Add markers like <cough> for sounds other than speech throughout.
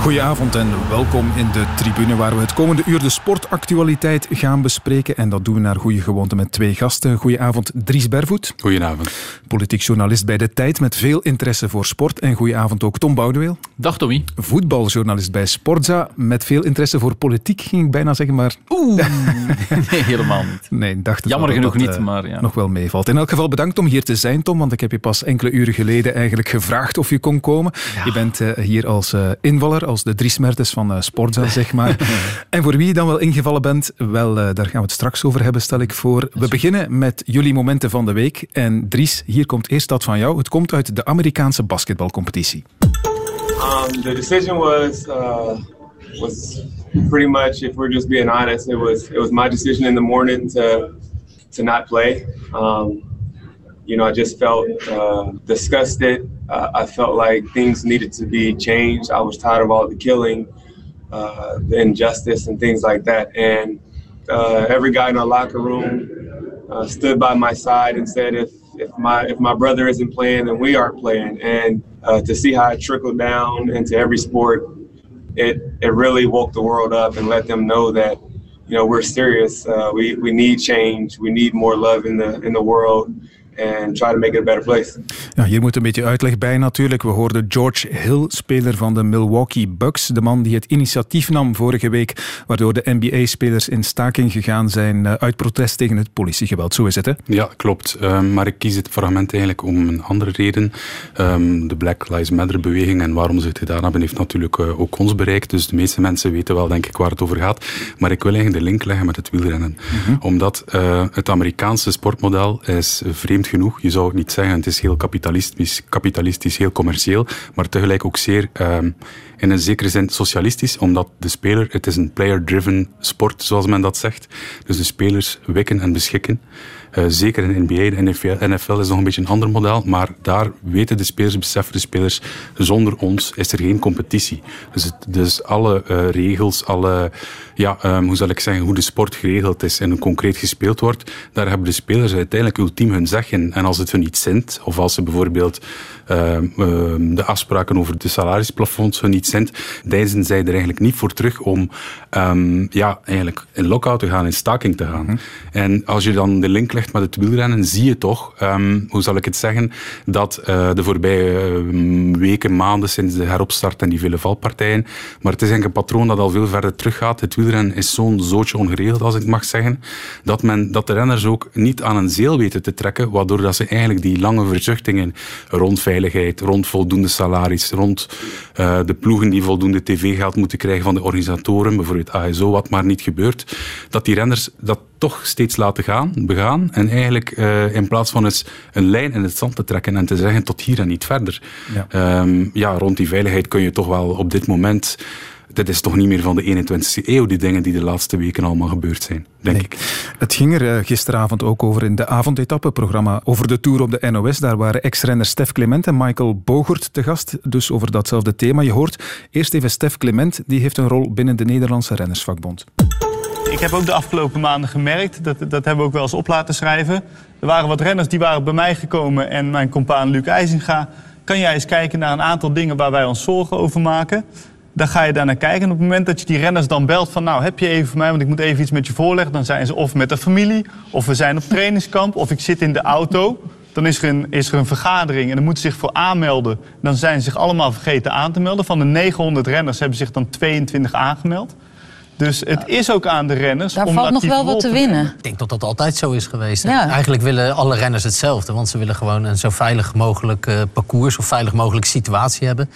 Goedenavond en welkom in de tribune waar we het komende uur de sportactualiteit gaan bespreken. En dat doen we naar goede gewoonte met twee gasten. Goedenavond Dries Bervoet. Goedenavond. Politiek journalist bij De Tijd met veel interesse voor sport. En goedenavond ook Tom Boudeweel. Dag Tommy. Voetbaljournalist bij Sportza met veel interesse voor politiek, ging ik bijna zeggen, maar... Oeh, <laughs> nee, helemaal niet. Nee, dacht het Jammer genoeg dat, niet, eh, maar ja. Nog wel meevalt. In elk geval bedankt om hier te zijn, Tom, want ik heb je pas enkele uren geleden eigenlijk gevraagd of je kon komen. Je bent eh, hier als eh, invaller, als de Dries Mertens van eh, Sportza, <laughs> zeg maar. en voor wie je dan wel ingevallen bent, wel, eh, daar gaan we het straks over hebben, stel ik voor. We beginnen met jullie momenten van de week. En Dries, hier komt eerst dat van jou. Het komt uit de Amerikaanse basketbalcompetitie. Um, the decision was uh, was pretty much, if we're just being honest, it was it was my decision in the morning to to not play. Um, you know, I just felt uh, disgusted. Uh, I felt like things needed to be changed. I was tired of all the killing, uh, the injustice, and things like that. And uh, every guy in our locker room uh, stood by my side and said, if if my if my brother isn't playing, then we aren't playing. And uh, to see how it trickled down into every sport, it it really woke the world up and let them know that you know we're serious. We we need change. We need more love in the in the world. And try to make it a better place. Ja, hier moet een beetje uitleg bij natuurlijk. We hoorden George Hill, speler van de Milwaukee Bucks. De man die het initiatief nam vorige week, waardoor de NBA-spelers in staking gegaan zijn eh, uit protest tegen het politiegeweld. Zo is het, hè? Ja, klopt. Ehm, maar ik kies dit fragment eigenlijk om een andere reden. Ehm, de Black Lives Matter beweging en waarom ze het gedaan hebben, heeft natuurlijk eh, ook ons bereikt. Dus de meeste mensen weten wel, denk ik, waar het over gaat. Maar ik wil eigenlijk de link leggen met het wielrennen. Omdat eh, het Amerikaanse sportmodel is vreemd genoeg. Je zou het niet zeggen, het is heel kapitalistisch, kapitalistisch heel commercieel, maar tegelijk ook zeer ehm, in een zekere zin socialistisch, omdat de speler, het is een player-driven sport, zoals men dat zegt. Dus de spelers wikken en beschikken. Eh, zeker in de NBA, de NFL, NFL is nog een beetje een ander model, maar daar weten de spelers, beseffen de spelers, zonder ons is er geen competitie. Dus, het, dus alle eh, regels, alle, ja, ehm, hoe zal ik zeggen, hoe de sport geregeld is en concreet gespeeld wordt, daar hebben de spelers uiteindelijk ultiem hun zeg in. En als het hun niet zint, of als ze bijvoorbeeld ehm, ehm, de afspraken over de salarisplafonds hun niet zint, deinzen zij er eigenlijk niet voor terug om ehm, ja, eigenlijk in lockout te gaan, in staking te gaan. En als je dan de link legt met het wielrennen, zie je toch, hoe zal ik het zeggen, dat eh, de voorbije weken, maanden sinds de heropstart en die vele valpartijen, maar het is eigenlijk een patroon dat al veel verder teruggaat. Het wielrennen is zo'n zootje ongeregeld, als ik mag zeggen, dat, men, dat de renners ook niet aan een zeel weten te trekken, waardoor dat ze eigenlijk die lange verzuchtingen rond veiligheid, rond voldoende salaris, rond eh, de ploegen die voldoende tv-geld moeten krijgen van de organisatoren, bijvoorbeeld ASO, wat maar niet gebeurt, dat die renners dat toch steeds laten gaan, begaan, en eigenlijk eh, in plaats van eens een lijn in het zand te trekken en te zeggen tot hier en niet verder. Ja. Ehm, ja, rond die veiligheid kun je toch wel op dit moment dit is toch niet meer van de 21ste eeuw, die dingen die de laatste weken allemaal gebeurd zijn, denk Nee. ik. Het ging er eh, gisteravond ook over in de avondetappeprogramma over de Tour op de NOS. Daar waren ex-renner Stef Clement en Michael Bogert te gast, dus over datzelfde thema. Je hoort eerst even Stef Clement, die heeft een rol binnen de Nederlandse Rennersvakbond. Ik heb ook de afgelopen maanden gemerkt, dat, dat hebben we ook wel eens op laten schrijven. Er waren wat renners die waren bij mij gekomen en mijn compaan Luc IJzinga. Kan jij eens kijken naar een aantal dingen waar wij ons zorgen over maken? Dan ga je daar naar kijken. En op het moment dat je die renners dan belt van... nou, heb je even voor mij, want ik moet even iets met je voorleggen... dan zijn ze of met de familie, of we zijn op trainingskamp... of ik zit in de auto. Dan is er een, is er een vergadering en dan moeten ze zich voor aanmelden. Dan zijn ze zich allemaal vergeten aan te melden. Van de 900 renners hebben zich dan 22 aangemeld. Dus het is ook aan de renners Daar om valt nog actief wel wat te winnen. Ik denk dat dat altijd zo is geweest. Ja. Eigenlijk willen alle renners hetzelfde. Want ze willen gewoon een zo veilig mogelijk eh, parcours... of veilig mogelijk situatie hebben.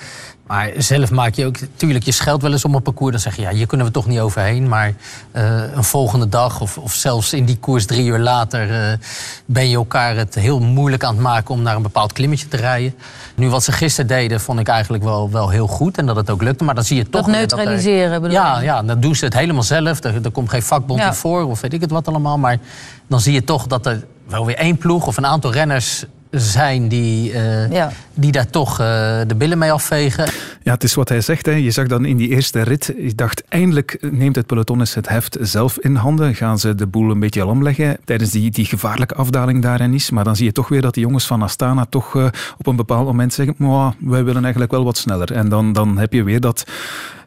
Maar zelf maak je ook... Tuurlijk, je scheldt wel eens om een parcours. Dan zeg je, ja, hier kunnen we toch niet overheen. Maar eh, een volgende dag of, of zelfs in die koers drie uur later... eh, ben je elkaar het heel moeilijk aan het maken... om naar een bepaald klimmetje te rijden. Nu, wat ze gisteren deden, vond ik eigenlijk wel, wel heel goed. En dat het ook lukte. Maar dan zie je toch... Dat er- neutraliseren bedoel ja, je? ja, dan doen ze het helemaal zelf. Er, er komt geen vakbond Ja. voor of weet ik het wat allemaal. Maar dan zie je toch dat er wel weer één ploeg of een aantal renners zijn die, eh, Ja. die daar toch eh, de billen mee afvegen. Ja, het is wat hij zegt. Hè. Je zag dan in die eerste rit, je dacht eindelijk neemt het peloton eens het heft zelf in handen. Gaan ze de boel een beetje lam leggen tijdens die, die gevaarlijke afdaling daar in is. Maar dan zie je toch weer dat die jongens van Astana toch eh, op een bepaald moment zeggen "Mwah, wij willen eigenlijk wel wat sneller. En dan, dan heb je weer dat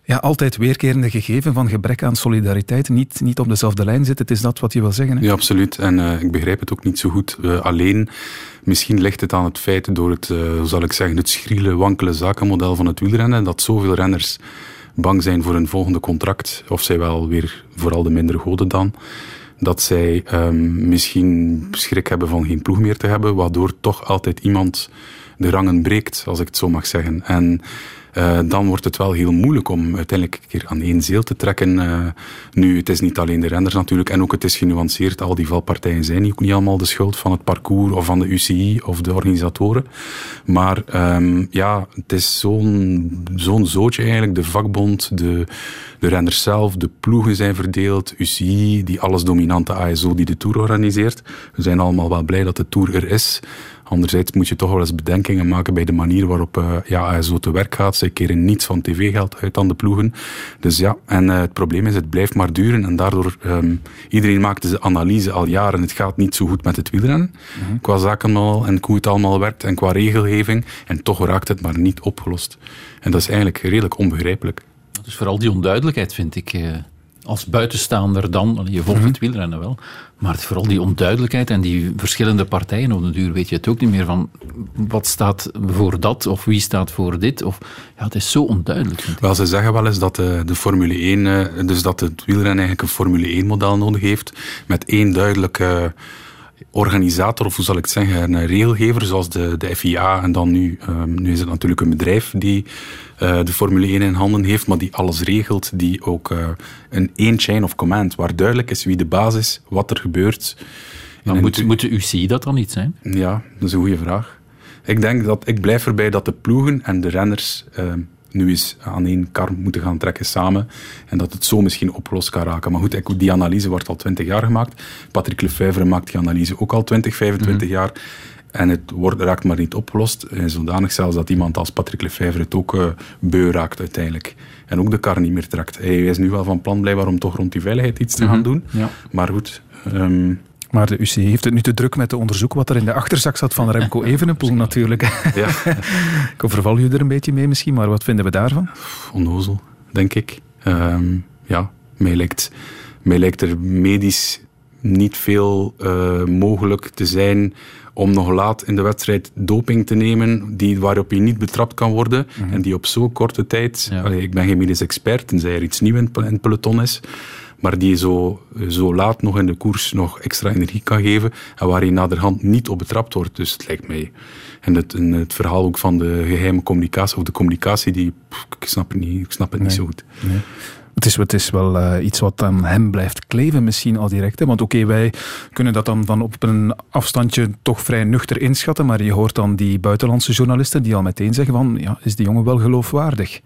ja, altijd weerkerende gegeven van gebrek aan solidariteit. Niet, niet op dezelfde lijn zitten. Het is dat wat je wil zeggen. Hè? Ja, absoluut. En eh, ik begrijp het ook niet zo goed. Eh, alleen, misschien ligt het aan het feit door het, hoe zal ik zeggen, het schriele, wankele zakenmodel van het wielrennen, dat zoveel renners bang zijn voor een volgende contract, of zij wel weer vooral de minder goden dan, dat zij ehm, misschien schrik hebben van geen ploeg meer te hebben, waardoor toch altijd iemand de rangen breekt, als ik het zo mag zeggen. En eh, dan wordt het wel heel moeilijk om uiteindelijk een keer aan één zeel te trekken. Eh, nu, het is niet alleen de renners natuurlijk, en ook het is genuanceerd. Al die valpartijen zijn ook niet allemaal de schuld van het parcours of van de UCI of de organisatoren. Maar ehm, ja, het is zo'n zo'n zootje eigenlijk. De vakbond, de, de renners zelf, de ploegen zijn verdeeld. UCI, die alles dominante ASO die de Tour organiseert. We zijn allemaal wel blij dat de Tour er is. Anderzijds moet je toch wel eens bedenkingen maken bij de manier waarop uh, ja, ASO te werk gaat. Zij keren niets van tv-geld uit aan de ploegen. Dus ja, en uh, het probleem is, het blijft maar duren. En daardoor, um, iedereen maakt de analyse al jaren. Het gaat niet zo goed met het wielrennen. Mm -hmm. Qua zakenmodel en hoe het allemaal werkt en qua regelgeving. En toch raakt het maar niet opgelost. En dat is eigenlijk redelijk onbegrijpelijk. Dus vooral die onduidelijkheid vind ik... Uh als buitenstaander dan, je volgt het wielrennen wel, maar het, vooral die onduidelijkheid en die verschillende partijen op de duur weet je het ook niet meer van wat staat voor dat of wie staat voor dit. Of, ja, het is zo onduidelijk. Wel, ze zeggen wel eens dat de, de Formule 1, dus dat het wielrennen eigenlijk een Formule 1 model nodig heeft met één duidelijke organisator, of hoe zal ik het zeggen, een regelgever zoals de, de FIA en dan nu, um, nu is het natuurlijk een bedrijf die uh, de Formule 1 in handen heeft, maar die alles regelt, die ook uh, een één chain of command, waar duidelijk is wie de baas is, wat er gebeurt. Maar moet, moet de UCI dat dan niet zijn? Ja, dat is een goede vraag. Ik denk dat, ik blijf erbij dat de ploegen en de renners uh, nu eens aan één kar moeten gaan trekken samen en dat het zo misschien opgelost kan raken. Maar goed, die analyse wordt al twintig jaar gemaakt. Patrick Lefevre maakt die analyse ook al 20, 25 mm. jaar. En het wordt, raakt maar niet opgelost. En zodanig zelfs dat iemand als Patrick Lefevre het ook uh, beu raakt uiteindelijk. En ook de kar niet meer trekt. Hij is nu wel van plan blijkbaar om toch rond die veiligheid iets te gaan doen. Ja. Maar goed... Um, maar de UC heeft het nu te druk met te onderzoeken wat er in de achterzak zat van Remco <laughs> Evenepoel natuurlijk. Ja. <laughs> Ik overval u er een beetje mee misschien, maar wat vinden we daarvan? Onnozel, denk ik. Um, ja, mij lijkt, mij lijkt er medisch niet veel uh, mogelijk te zijn om nog laat in de wedstrijd doping te nemen die, waarop je niet betrapt kan worden mm -hmm. en die op zo'n korte tijd... Ja. Allee, ik ben geen medisch expert, tenzij er iets nieuws in, in het peloton is, maar die zo, zo laat nog in de koers nog extra energie kan geven en waar je naderhand niet op betrapt wordt. Dus het lijkt mij... En het, en het verhaal ook van de geheime communicatie, of de communicatie, die, pff, ik snap het niet, ik snap het nee. niet zo goed. Nee. Het is, het is wel uh, iets wat aan hem blijft kleven misschien al direct. Hè? Want oké, okay, wij kunnen dat dan van op een afstandje toch vrij nuchter inschatten, maar je hoort dan die buitenlandse journalisten die al meteen zeggen van, ja, is die jongen wel geloofwaardig?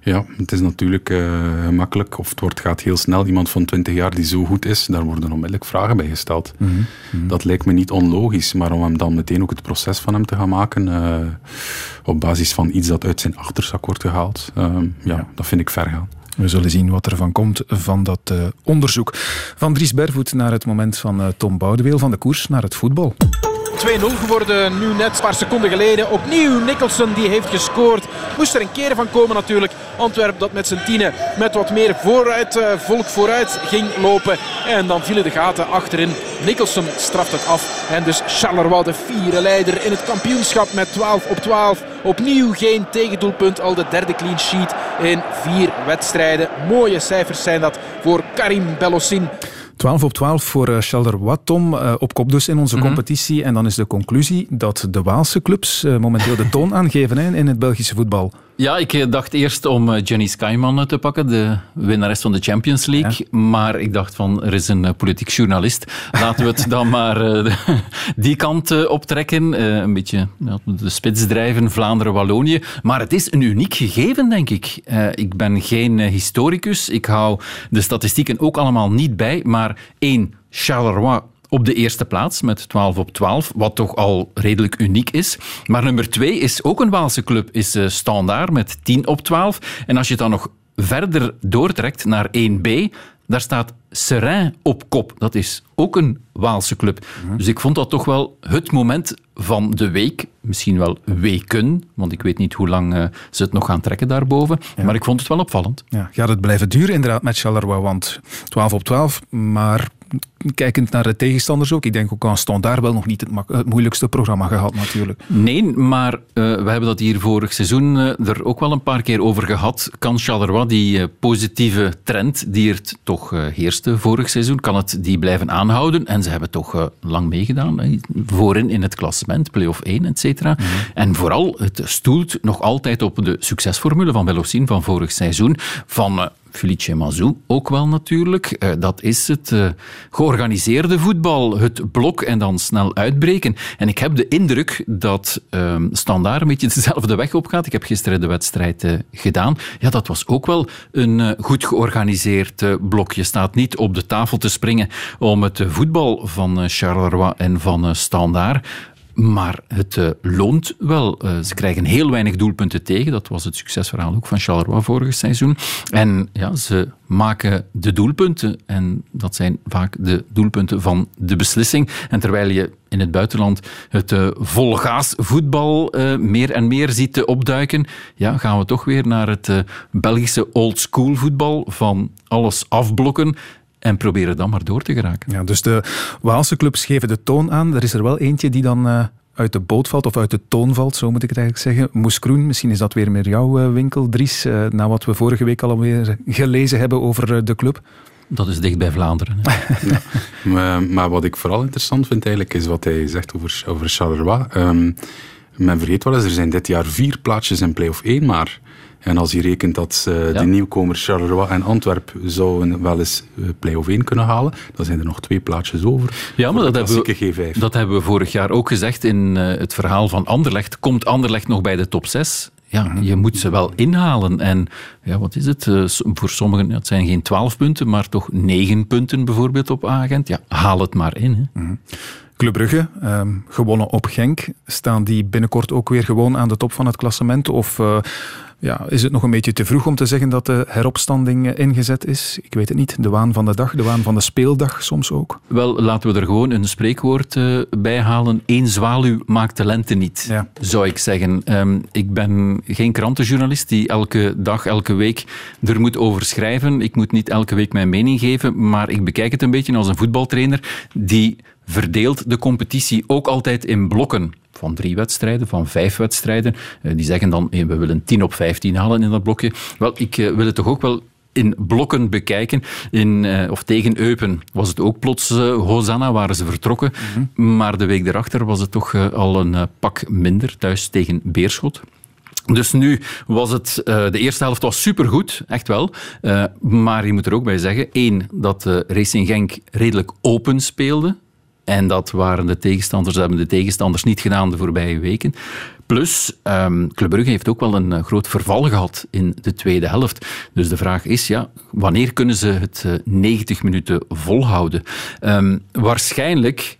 Ja, het is natuurlijk uh, gemakkelijk, of het wordt, gaat heel snel. Iemand van 20 jaar die zo goed is, daar worden onmiddellijk vragen bij gesteld. Mm -hmm. Dat lijkt me niet onlogisch, maar om hem dan meteen ook het proces van hem te gaan maken, uh, op basis van iets dat uit zijn achterzak wordt gehaald, uh, ja, ja, dat vind ik ver gaan. We zullen zien wat er van komt van dat uh, onderzoek. Van Dries Bervoet naar het moment van uh, Tom Boudeweel, van de koers naar het voetbal. 2-0 geworden, nu net een paar seconden geleden. Opnieuw Nicholson die heeft gescoord. Moest er een keer van komen natuurlijk. Antwerp dat met zijn tienen met wat meer vooruit, uh, volk vooruit ging lopen. En dan vielen de gaten achterin. Nicholson straft het af. En dus Charleroi de vierde leider in het kampioenschap met 12 op 12. Opnieuw geen tegendoelpunt, al de derde clean sheet in vier wedstrijden. Mooie cijfers zijn dat voor Karim Bellossin. 12 op 12 voor uh, Charleroi, Tom. Uh, op kop dus in onze mm -hmm. competitie. En dan is de conclusie dat de Waalse clubs uh, momenteel de toon <laughs> aangeven hè, in het Belgische voetbal. Ja, ik dacht eerst om Jenny Skyman te pakken, de winnares van de Champions League. Ja. Maar ik dacht van, er is een politiek journalist. Laten we het dan <laughs> maar die kant optrekken. een beetje ja, de spits drijven, Vlaanderen-Wallonië. Maar het is een uniek gegeven, denk ik. ik ben geen historicus. Ik hou de statistieken ook allemaal niet bij. Maar één, Charleroi op de eerste plaats met 12 op 12, wat toch al redelijk uniek is. Maar nummer 2 is ook een Waalse club, is uh, Standaard met 10 op 12. En als je dan nog verder doortrekt naar 1B, daar staat Serain op kop. Dat is ook een Waalse club. Mhm. Dus ik vond dat toch wel het moment van de week. Misschien wel weken, want ik weet niet hoe lang uh, ze het nog gaan trekken daarboven. Maar ik vond het wel opvallend. Ja, gaat het blijven duren inderdaad met Charleroi? Want 12 op 12, maar kijkend naar de tegenstanders ook. Ik denk ook aan Standaard wel nog niet het, het, moeilijkste programma gehad natuurlijk. Nee, maar uh, we hebben dat hier vorig seizoen uh, er ook wel een paar keer over gehad. Kan Charleroi die uh, positieve trend die er toch heerste vorig seizoen, kan het die blijven aanhouden? En ze hebben toch lang meegedaan. Voorin in het klassement, play-off 1, et cetera. Mhm. En vooral, het stoelt nog altijd op de succesformule van Belocin van vorig seizoen. Van Felice Mazou ook wel natuurlijk. Uh, dat is het uh, georganiseerde voetbal, het blok en dan snel uitbreken. En ik heb de indruk dat uh, Standaard een beetje <laughs> dezelfde weg opgaat. Ik heb gisteren de wedstrijd uh, gedaan. Ja, dat was ook wel een goed georganiseerd blok. Je staat niet op de tafel te springen om het voetbal van Charleroi en van Standaard maar het uh, loont wel. Uh, ze krijgen heel weinig doelpunten tegen. Dat was het succesverhaal ook van Charleroi vorig seizoen. En ja, ze maken de doelpunten. En dat zijn vaak de doelpunten van de beslissing. En terwijl je in het buitenland het uh, volgaas voetbal meer en meer ziet opduiken, ja, gaan we toch weer naar het Belgische old school voetbal van alles afblokken en proberen dan maar door te geraken. Ja, dus de Waalse clubs geven de toon aan. Er is er wel eentje die dan uh, uit de boot valt, of uit de toon valt, zo moet ik het eigenlijk zeggen. Moes Kroen, misschien is dat weer meer jouw uh, winkel, Dries, uh, na wat we vorige week alweer gelezen hebben over de club. Dat is dicht bij Vlaanderen. <laughs> ja. maar, maar, wat ik vooral interessant vind eigenlijk, is wat hij zegt over, over Charleroi. Um, men vergeet wel eens, er zijn dit jaar vier plaatsjes in play-off 1 maar... En als je rekent dat uh, de nieuwkomers Charleroi en Antwerp zouden wel eens uh, play-off 1 kunnen halen, dan zijn er nog twee plaatsjes over. Ja, maar dat hebben, we, G5. dat hebben we vorig jaar ook gezegd in uh, het verhaal van Anderlecht. Komt Anderlecht nog bij de top 6? Ja, mhm. je moet ze wel inhalen. En ja, wat is het? voor sommigen, het zijn geen 12 punten, maar toch 9 punten bijvoorbeeld op agent. Ja, haal het maar in. Hè. Mm Club Brugge, um, gewonnen op Genk. Staan die binnenkort ook weer gewoon aan de top van het klassement? Of ja, is het nog een beetje te vroeg om te zeggen dat de heropstanding eh, ingezet is? Ik weet het niet. De waan van de dag, de waan van de speeldag soms ook. Wel, laten we er gewoon een spreekwoord uh, bij halen. Eén zwaluw maakt de lente niet, ja. zou ik zeggen. Um, ik ben geen krantenjournalist die elke dag, elke week er moet over schrijven. Ik moet niet elke week mijn mening geven, maar ik bekijk het een beetje als een voetbaltrainer die verdeelt de competitie ook altijd in blokken van drie wedstrijden, van vijf wedstrijden. Uh, die zeggen dan, we willen 10 op 15 halen in dat blokje. Wel, ik uh, wil het toch ook wel in blokken bekijken. In, uh, of tegen Eupen was het ook plots uh, Hosanna, waren ze vertrokken. Mm -hmm. Maar de week daarachter was het toch uh, al een pak minder, thuis tegen Beerschot. Dus nu was het, de eerste helft was supergoed, echt wel. maar je moet er ook bij zeggen, één, dat Racing Genk redelijk open speelde. En dat waren de tegenstanders, hebben de tegenstanders niet gedaan de voorbije weken. Plus, um, Club Brugge heeft ook wel een uh, groot verval gehad in de tweede helft. Dus de vraag is, ja, wanneer kunnen ze het uh, 90 minuten volhouden? Um, waarschijnlijk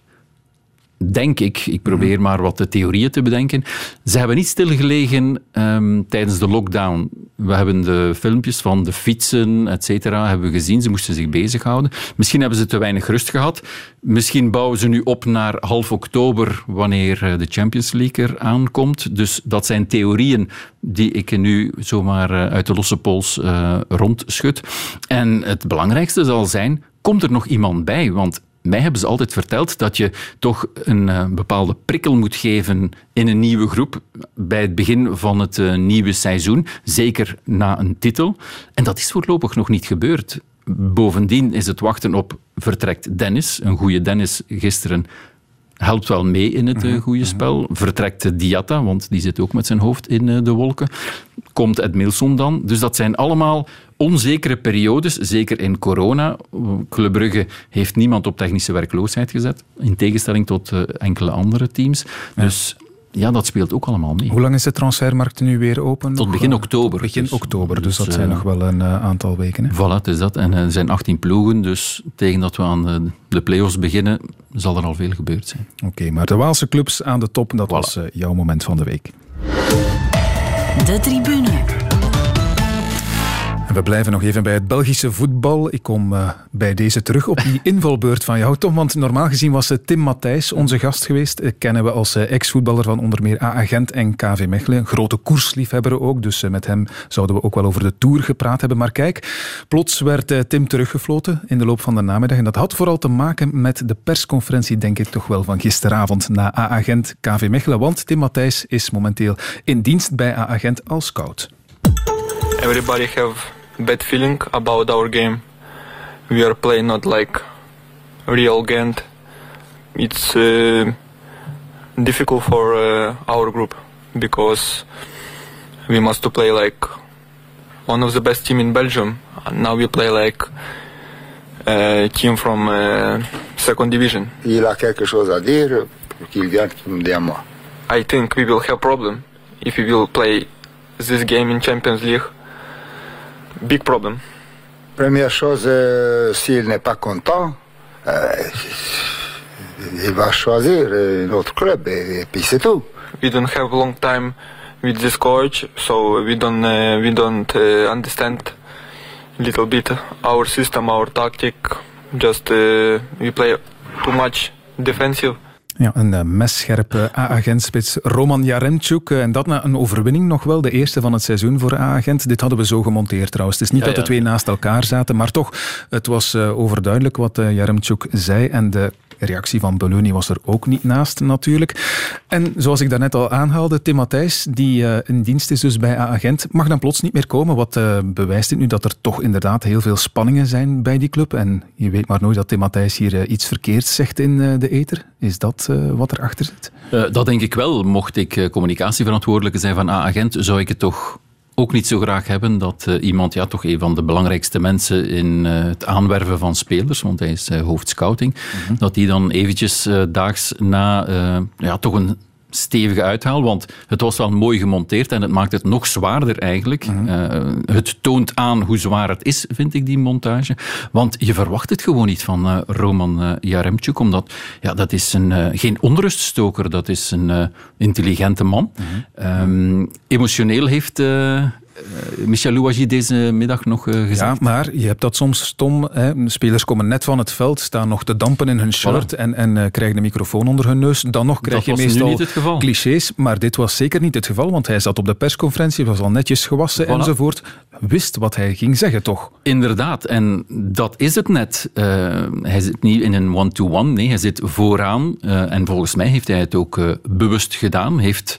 denk ik, ik probeer mhm. maar wat de theorieën te bedenken. Ze hebben niet stilgelegen um, tijdens de lockdown. We hebben de filmpjes van de fietsen, et cetera, hebben we gezien. Ze moesten zich bezighouden. Misschien hebben ze te weinig rust gehad. Misschien bouwen ze nu op naar half oktober, wanneer eh, de Champions League er aankomt. Dus dat zijn theorieën die ik nu zomaar eh, uit de losse pols uh, rondschud. En het belangrijkste zal zijn, komt er nog iemand bij? Want mij hebben ze altijd verteld dat je toch een uh, bepaalde prikkel moet geven in een nieuwe groep bij het begin van het uh, nieuwe seizoen, zeker na een titel. En dat is voorlopig nog niet gebeurd. Bovendien is het wachten op vertrekt Dennis, een goede Dennis gisteren helpt wel mee in het uh, goede spel. Vertrekt Diatta, want die zit ook met zijn hoofd in uh, de wolken. Komt Ed Milson dan. Dus dat zijn allemaal onzekere periodes, zeker in corona. Club Brugge heeft niemand op technische werkloosheid gezet, in tegenstelling tot uh, enkele andere teams. Ja. Dus ja, dat speelt ook allemaal mee. Hoe lang is de transfermarkt nu weer open? Tot begin oktober. begin dus, oktober, dus, dus dat zijn uh, nog wel een uh, aantal weken. Hè? Voilà, het is dat. En er zijn 18 ploegen, dus tegen dat we aan de, de play-offs beginnen, zal er al veel gebeurd zijn. Oké, okay, maar de Waalse clubs aan de top, dat voilà. was uh, jouw moment van de week. De tribune. En we blijven nog even bij het Belgische voetbal. Ik kom uh, bij deze terug op die <laughs> invalbeurt van jou, Tom. Want normaal gezien was Tim Matthijs onze gast geweest. Uh, kennen we als uh, ex-voetballer van onder meer A-agent en KV Mechelen. Een grote koersliefhebber ook. Dus met hem zouden we ook wel over de Tour gepraat hebben. Maar kijk, plots werd Tim teruggefloten in de loop van de namiddag. En dat had vooral te maken met de persconferentie, denk ik toch wel, van gisteravond na A-agent KV Mechelen. Want Tim Matthijs is momenteel in dienst bij A-agent als scout. Everybody have bad feeling about our game. We are playing not like real Ghent. It's uh, difficult for uh, our group because we must to play like one of the best team in Belgium. And now we play like a team from uh, second division. Il a quelque chose à dire pour qu'il vienne me dire moi. I think we will have problem if we will play this game in Champions League big problem. Première chose, euh, s'il n'est pas content, euh, il va choisir un autre club et, et puis c'est tout. We don't have long time with this coach, so we don't uh, we don't uh, understand little bit our system, our tactic. Just uh, we play too much defensive. Ja, een uh, messcherpe A-agentspits Roman Jaremchuk. Uh, en dat na een overwinning nog wel, de eerste van het seizoen voor A-agent. Dit hadden we zo gemonteerd trouwens. Het is niet ja, dat de twee naast elkaar zaten, maar toch, het was uh, overduidelijk wat Jaremchuk zei. En de reactie van Beloni was er ook niet naast natuurlijk. En zoals ik daarnet al aanhaalde, Tim Matthijs, die in dienst is dus bij A-agent, mag dan plots niet meer komen. Wat bewijst dit nu dat er toch inderdaad heel veel spanningen zijn bij die club? En je weet maar nooit dat Tim Matthijs hier iets verkeerds zegt in de ether. Is dat wat erachter zit? dat denk ik wel. Mocht ik communicatieverantwoordelijke zijn van A-agent, zou ik het toch ook niet zo graag hebben dat uh, iemand, ja, toch een van de belangrijkste mensen in uh, het aanwerven van spelers, want hij is uh, hoofdscouting, mm -hmm. dat die dan eventjes daags na ja, toch een stevige uithaal, want het was wel mooi gemonteerd en het maakt het nog zwaarder eigenlijk. Mm -hmm. uh, het toont aan hoe zwaar het is, vind ik, die montage. Want je verwacht het gewoon niet van uh, Roman uh, Jaremchuk, omdat ja, dat is een, geen onruststoker, dat is een intelligente man. Mm -hmm. um, emotioneel heeft Michel Louagie deze middag nog uh, gezegd. Ja, maar je hebt dat soms stom. Hè. Spelers komen net van het veld, staan nog te dampen in hun shirt voilà. en, en uh, krijgen een microfoon onder hun neus. Dan nog krijg dat je meestal clichés, maar dit was zeker niet het geval, want hij zat op de persconferentie, was al netjes gewassen voilà. enzovoort. Wist wat hij ging zeggen, toch? Inderdaad, en dat is het net. hij zit niet in een one-to-one, nee, hij zit vooraan. en volgens mij heeft hij het ook bewust gedaan. Heeft,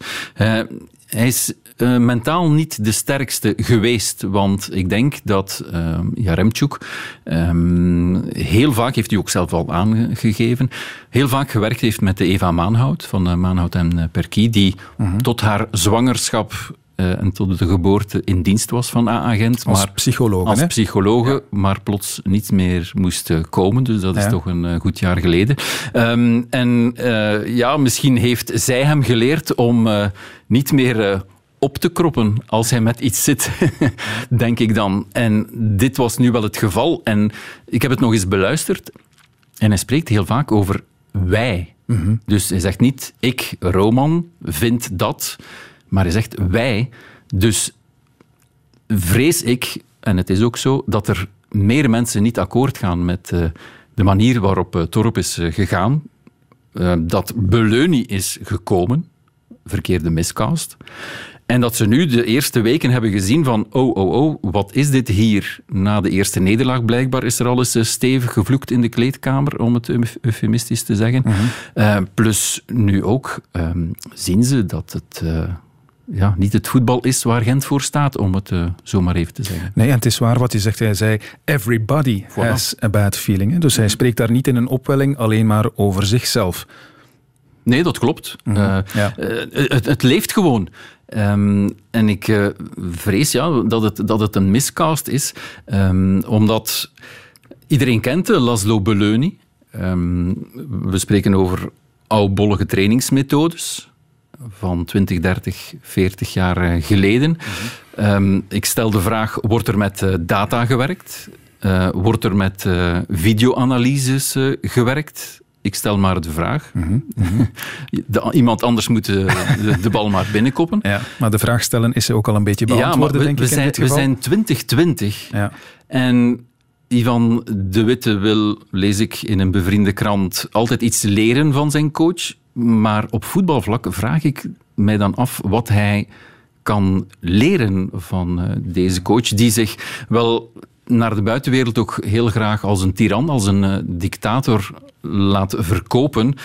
hij is uh, mentaal niet de sterkste geweest. Want ik denk dat uh, Jaremchuk um, heel vaak, heeft hij ook zelf al aangegeven, heel vaak gewerkt heeft met de Eva Maanhout van uh, Maanhout en Perkie, die uh -huh. tot haar zwangerschap en tot de geboorte in dienst was van A-agent. Als psycholoog. Als ja. maar plots niet meer moest komen. Dus dat is toch een goed jaar geleden. Um, en uh, ja, misschien heeft zij hem geleerd om niet meer op te kroppen als hij met iets zit, <laughs> denk ik dan. En dit was nu wel het geval. En ik heb het nog eens beluisterd. En hij spreekt heel vaak over wij. Mm -hmm. Dus hij zegt niet ik, Roman, vind dat. Maar hij zegt wij. Dus vrees ik, en het is ook zo, dat er meer mensen niet akkoord gaan met uh, de manier waarop uh, Torp is uh, gegaan. dat Beleuni is gekomen. Verkeerde miscast. En dat ze nu de eerste weken hebben gezien van oh, oh, oh, wat is dit hier? Na de eerste nederlaag blijkbaar is er al eens stevig gevloekt in de kleedkamer, om het eufemistisch te zeggen. -huh. uh, plus nu ook um, zien ze dat het... Uh, ja, niet het voetbal is waar Gent voor staat, om het uh, zo maar even te zeggen. Nee, en het is waar wat je zegt. Hij zei, everybody voilà. has a bad feeling. Hè? Dus hij spreekt daar niet in een opwelling alleen maar over zichzelf. Nee, dat klopt. Mm -hmm. uh, ja. uh, het, het, leeft gewoon. Um, en ik uh, vrees ja, dat, het, dat het een miscast is, um, omdat iedereen kent Laszlo Beleuni. Um, we spreken over oudbollige trainingsmethodes, van 20, 30, 40 jaar geleden. Ehm, ik stel de vraag, wordt er met data gewerkt? wordt er met videoanalyses gewerkt? Ik stel maar de vraag. Mhm, mhm. <laughs> iemand anders moet de, de, bal maar binnenkoppen. Ja, maar de vraag stellen is ook al een beetje beantwoorden, we, denk ik. Zijn, we zijn 2020 ja. en Ivan de Witte wil, lees ik in een bevriende krant, altijd iets leren van zijn coach. Maar op voetbalvlak vraag ik mij dan af wat hij kan leren van uh, deze coach, die zich wel naar de buitenwereld ook heel graag als een tiran, als een uh, dictator laat verkopen.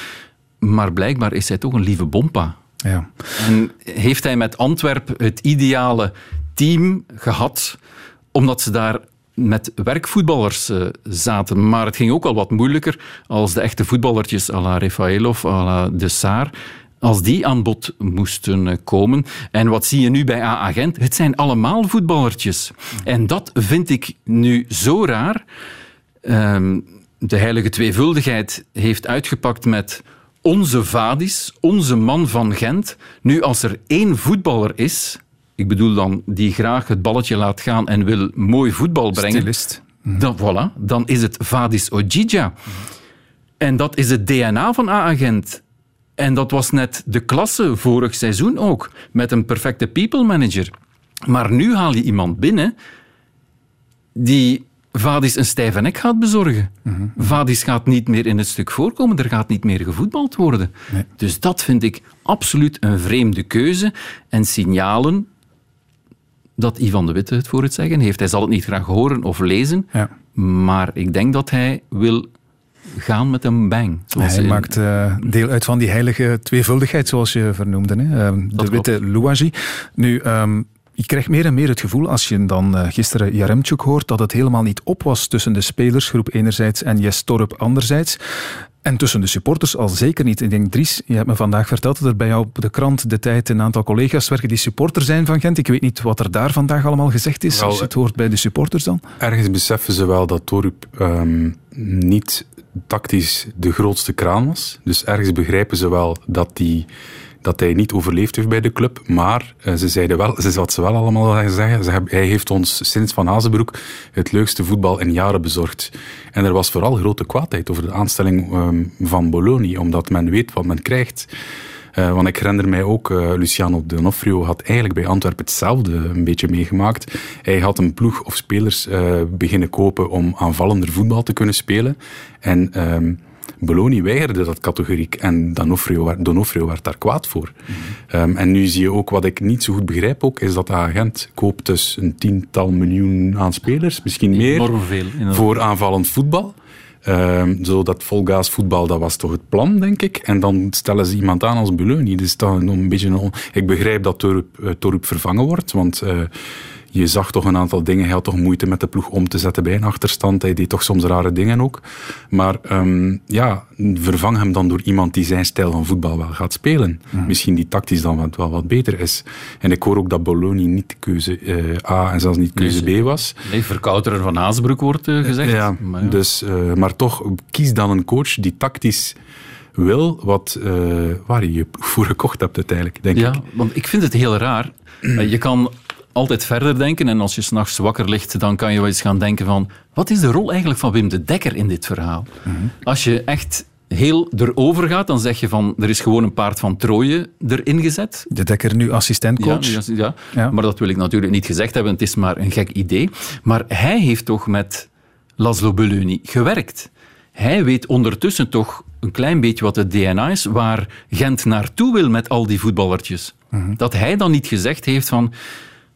Maar blijkbaar is hij toch een lieve bompa. Ja. En heeft hij met Antwerp het ideale team gehad, omdat ze daar met werkvoetballers uh, zaten. Maar het ging ook al wat moeilijker als de echte voetballertjes à la Rafaelov, à la De Saar als die aan bod moesten eh, komen. En wat zie je nu bij A-agent? Het zijn allemaal voetballertjes. En dat vind ik nu zo raar. Um, de heilige tweevuldigheid heeft uitgepakt met onze Vadis, onze man van Gent. Nu, als er één voetballer is, ik bedoel dan die graag het balletje laat gaan en wil mooi voetbal brengen, Stilist. Dan, voilà, dan is het Vadis Ojija. En dat is het DNA van A-agent. En dat was net de klasse vorig seizoen ook, met een perfecte people manager. Maar nu haal je iemand binnen die Vadis een stijve nek gaat bezorgen. Mm Vadis gaat niet meer in het stuk voorkomen, er gaat niet meer gevoetbald worden. Dus dat vind ik absoluut een vreemde keuze. En signalen dat Ivan de Witte het voor het zeggen heeft. Hij zal het niet graag horen of lezen, ja. maar ik denk dat hij wil gaan met een bang. Hij maakt uh, deel uit van die heilige tweevuldigheid, zoals je vernoemde. Hè? Uh, de witte Louagie. Nu, um, je krijgt meer en meer het gevoel, als je dan uh, gisteren Jaremchuk hoort, dat het helemaal niet op was tussen de spelersgroep enerzijds en Jes Torp anderzijds. En tussen de supporters al zeker niet. Ik denk, Dries, je hebt me vandaag verteld dat er bij jou op de krant de tijd een aantal collega's werken die supporter zijn van Gent. Ik weet niet wat er daar vandaag allemaal gezegd is, als je het hoort bij de supporters dan. Ergens beseffen ze wel dat Torp um, niet tactisch de grootste kraan was. Dus ergens begrijpen ze wel dat, die, dat hij niet overleefd heeft bij de club. Maar uh, ze zeiden wel, ze wat ze wel allemaal zeggen. Ze hebben, hij heeft ons sinds Van Hazenbroek het leukste voetbal in jaren bezorgd. En er was vooral grote kwaadheid over de aanstelling um, van Bologna, omdat men weet wat men krijgt. Uh, want ik herinner mij ook, uh, Luciano D'Onofrio had eigenlijk bij Antwerpen hetzelfde een beetje meegemaakt. Hij had een ploeg of spelers beginnen kopen om aanvallender voetbal te kunnen spelen. En um, Bologna weigerde dat categoriek en Donofrio, Donofrio werd daar kwaad voor. Mm um, en nu zie je ook wat ik niet zo goed begrijp ook, is dat de agent koopt dus een tiental miljoen aan spelers, misschien meer, veel, voor aanvallend voetbal. Um, zo dat volgaas voetbal, dat was toch het plan, denk ik. En dan stellen ze iemand aan als Beleunie. Dus dat een beetje Ik begrijp dat Torup, uh, Torup vervangen wordt, want uh, je zag toch een aantal dingen. Hij had toch moeite met de ploeg om te zetten bij een achterstand. Hij deed toch soms rare dingen ook. Maar um, ja, vervang hem dan door iemand die zijn stijl van voetbal wel gaat spelen. Mhm. Misschien die tactisch dan wat, wel wat beter is. En ik hoor ook dat Bologna niet keuze uh, A en zelfs niet keuze B was. Nee, verkouterer van Haasbroek wordt uh, gezegd. Ja, maar, ja. Dus, uh, maar toch, kies dan een coach die tactisch wil wat, uh, waar je je voor gekocht hebt uiteindelijk, denk ja, ik. want ik vind het heel raar. je kan altijd verder denken. En als je s'nachts wakker ligt, dan kan je wel eens gaan denken van... Wat is de rol eigenlijk van Wim de Dekker in dit verhaal? Mm -hmm. Als je echt heel erover gaat, dan zeg je van... Er is gewoon een paard van Troje erin gezet. De Dekker nu assistentcoach. Ja, ja, ja, maar dat wil ik natuurlijk niet gezegd hebben. Het is maar een gek idee. Maar hij heeft toch met Laszlo Belluni gewerkt. Hij weet ondertussen toch een klein beetje wat het DNA is, waar Gent naartoe wil met al die voetballertjes. Mm -hmm. Dat hij dan niet gezegd heeft van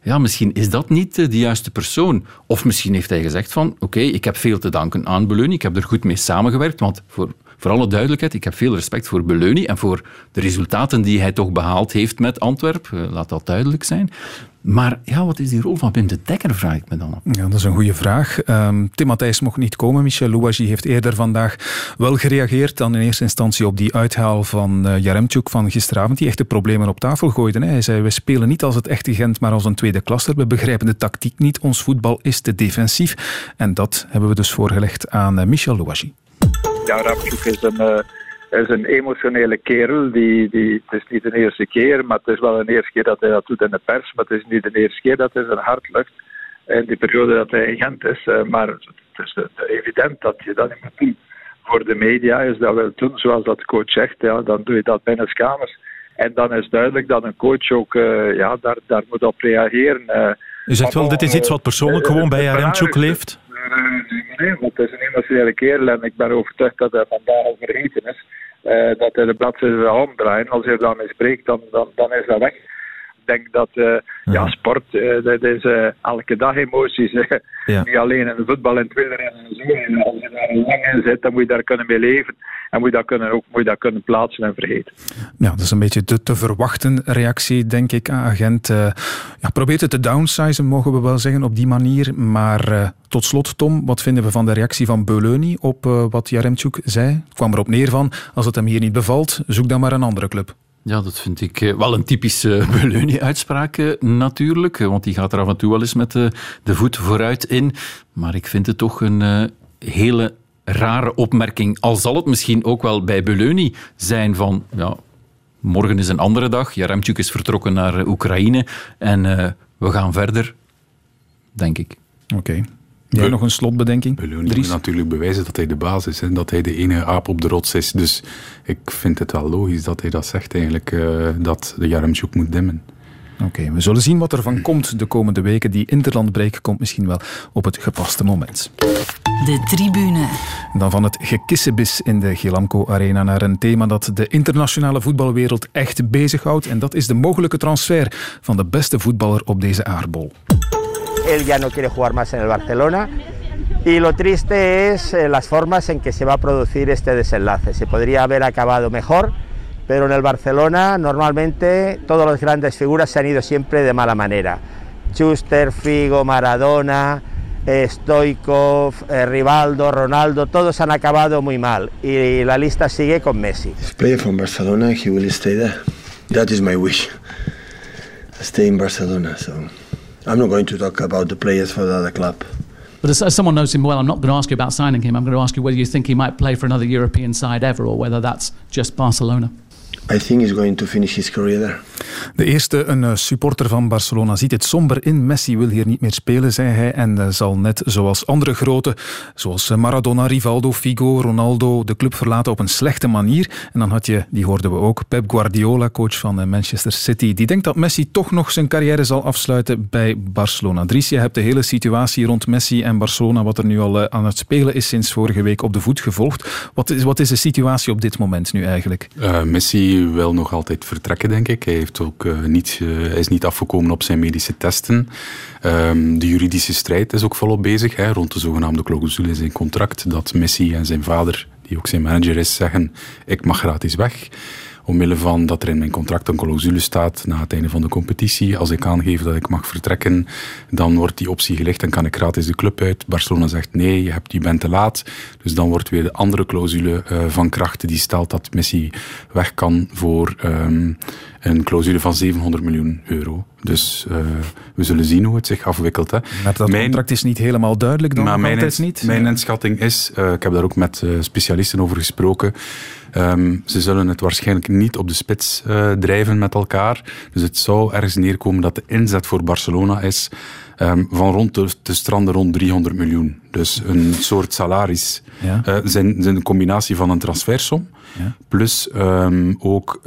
ja, misschien is dat niet de juiste persoon. Of misschien heeft hij gezegd van, oké, ik heb veel te danken aan Beleuni, ik heb er goed mee samengewerkt, want voor, voor alle duidelijkheid, ik heb veel respect voor Beleuni en voor de resultaten die hij toch behaald heeft met Antwerpen, laat dat duidelijk zijn. Maar ja, wat is die rol van Pim de Dekker, vraag ik me dan af. Ja, dat is een goede vraag. Um, Tim Matthijs mocht niet komen. Michel Louagie heeft eerder vandaag wel gereageerd dan in eerste instantie op die uithaal van uh, van gisteravond, die echte problemen op tafel gooide. Hè. Hij zei, we spelen niet als het echte Gent, maar als een tweede klasser. We begrijpen de tactiek niet. Ons voetbal is te defensief. En dat hebben we dus voorgelegd aan uh, Michel Louagie. Jaremchuk is een... Uh is een emotionele kerel. Die, die, het is niet de eerste keer, maar het is wel de eerste keer dat hij dat doet in de pers. Maar het is niet de eerste keer dat hij zijn hart lucht in die periode dat hij in Gent is. Uh, maar het is evident dat je dat niet moet doen. Voor de media is dat wel doen, zoals dat de coach zegt. Ja, dan doe je dat binnen kamers. En dan is duidelijk dat een coach ook uh, ja, daar, daar moet op reageren. Uh, U zegt wel, dit is iets wat persoonlijk gewoon bij Jaremchuk leeft? Nee, het is een emotionele kerel en ik ben overtuigd dat hij vandaag al vergeten is. Uh, dat hij de bladzijde zal omdraaien. Als hij daarmee spreekt, dan, dan, dan is dat weg. Ik denk dat uh, ja. ja. sport, uh, dat is elke dag emoties. Ja. Niet alleen in de voetbal en wielrennen en zo. En als je daar lang in zit, dan moet je daar kunnen mee leven. En moet je dat kunnen, ook moet je dat kunnen plaatsen en vergeten. Ja, dat is een beetje de te verwachten reactie, denk ik, agent. ja, probeert het te downsizen, mogen we wel zeggen, op die manier. Maar tot slot, Tom, wat vinden we van de reactie van Beleuni op wat Jaremchuk zei? Het kwam erop neer van, als het hem hier niet bevalt, zoek dan maar een andere club. Ja, dat vind ik wel een typische <laughs> Beleuni-uitspraak natuurlijk. Want die gaat er af en toe wel eens met de, de voet vooruit in. Maar ik vind het toch een hele rare opmerking. Al zal het misschien ook wel bij Beleuni zijn van... Ja, morgen is een andere dag. Jaremchuk is vertrokken naar Oekraïne. En we gaan verder, denk ik. Oké. Jij nog een slotbedenking? Beloning moet natuurlijk bewijzen dat hij de baas is. Hè, dat hij de enige aap op de rots is. Dus ik vind het wel logisch dat hij dat zegt eigenlijk. Uh, dat de Jaremchuk moet dimmen. Oké, okay, we zullen zien wat er van komt de komende weken. Die interlandbreek komt misschien wel op het gepaste moment. De tribune. Dan van het gekissebis in de Gilamco Arena naar een thema dat de internationale voetbalwereld echt bezighoudt. En dat is de mogelijke transfer van de beste voetballer op deze aardbol. Él ya no quiere jugar más en el Barcelona. Y lo triste es eh, las formas en que se va a producir este desenlace. Se podría haber acabado mejor, pero en el Barcelona normalmente todas las grandes figuras se han ido siempre de mala manera. Schuster, Figo, Maradona, eh, Stoikov, eh, Rivaldo, Ronaldo, todos han acabado muy mal y la lista sigue con Messi. He's from Barcelona, he will stay there. That is my wish. Stay in Barcelona, so I'm not going to talk about the players for the other club. But as, as, someone knows him well, I'm not going to ask you about signing him. I'm going to ask you whether you think he might play for another European side ever, or whether that's just Barcelona. I think he's going to finish his career there. De eerste, een eh, supporter van Barcelona, ziet het somber in. Messi wil hier niet meer spelen, zei hij. En eh, zal net zoals andere grote, zoals eh, Maradona, Rivaldo, Figo, Ronaldo, de club verlaten op een slechte manier. En dan had je, die hoorden we ook, Pep Guardiola, coach van Manchester City. Die denkt dat Messi toch nog zijn carrière zal afsluiten bij Barcelona. Dries, je hebt de hele situatie rond Messi en Barcelona, wat er nu al aan het spelen is sinds vorige week, op de voet gevolgd. Wat is, wat is de situatie op dit moment nu eigenlijk? Uh, Messi wil nog altijd vertrekken, denk ik. Hij heeft ook uh, niet, uh, hij is niet afgekomen op zijn medische testen. Um, de juridische strijd is ook volop bezig hè, rond de zogenaamde clausule in zijn contract. Dat Messi en zijn vader, die ook zijn manager is, zeggen: Ik mag gratis weg omwille van dat er in mijn contract een clausule staat na het einde van de competitie. Als ik aangeef dat ik mag vertrekken, dan wordt die optie gelegd en kan ik gratis de club uit. Barcelona zegt nee, je, hebt, je bent te laat. Dus dan wordt weer de andere clausule uh, van kracht die stelt dat Messi weg kan voor um, een clausule van 700 miljoen euro. Dus uh, we zullen zien hoe het zich afwikkelt. Hè. Maar dat mijn, contract is niet helemaal duidelijk dan? Maar mijn, niet? mijn inschatting is, uh, ik heb daar ook met specialisten over gesproken, um, ze zullen het waarschijnlijk niet op de spits drijven met elkaar. Dus het zou ergens neerkomen dat de inzet voor Barcelona is um, van rond de, de stranden rond 300 miljoen. Dus een soort salaris. Ja. Uh, zijn, zijn een combinatie van een transfersom. Ja. Plus um, ook,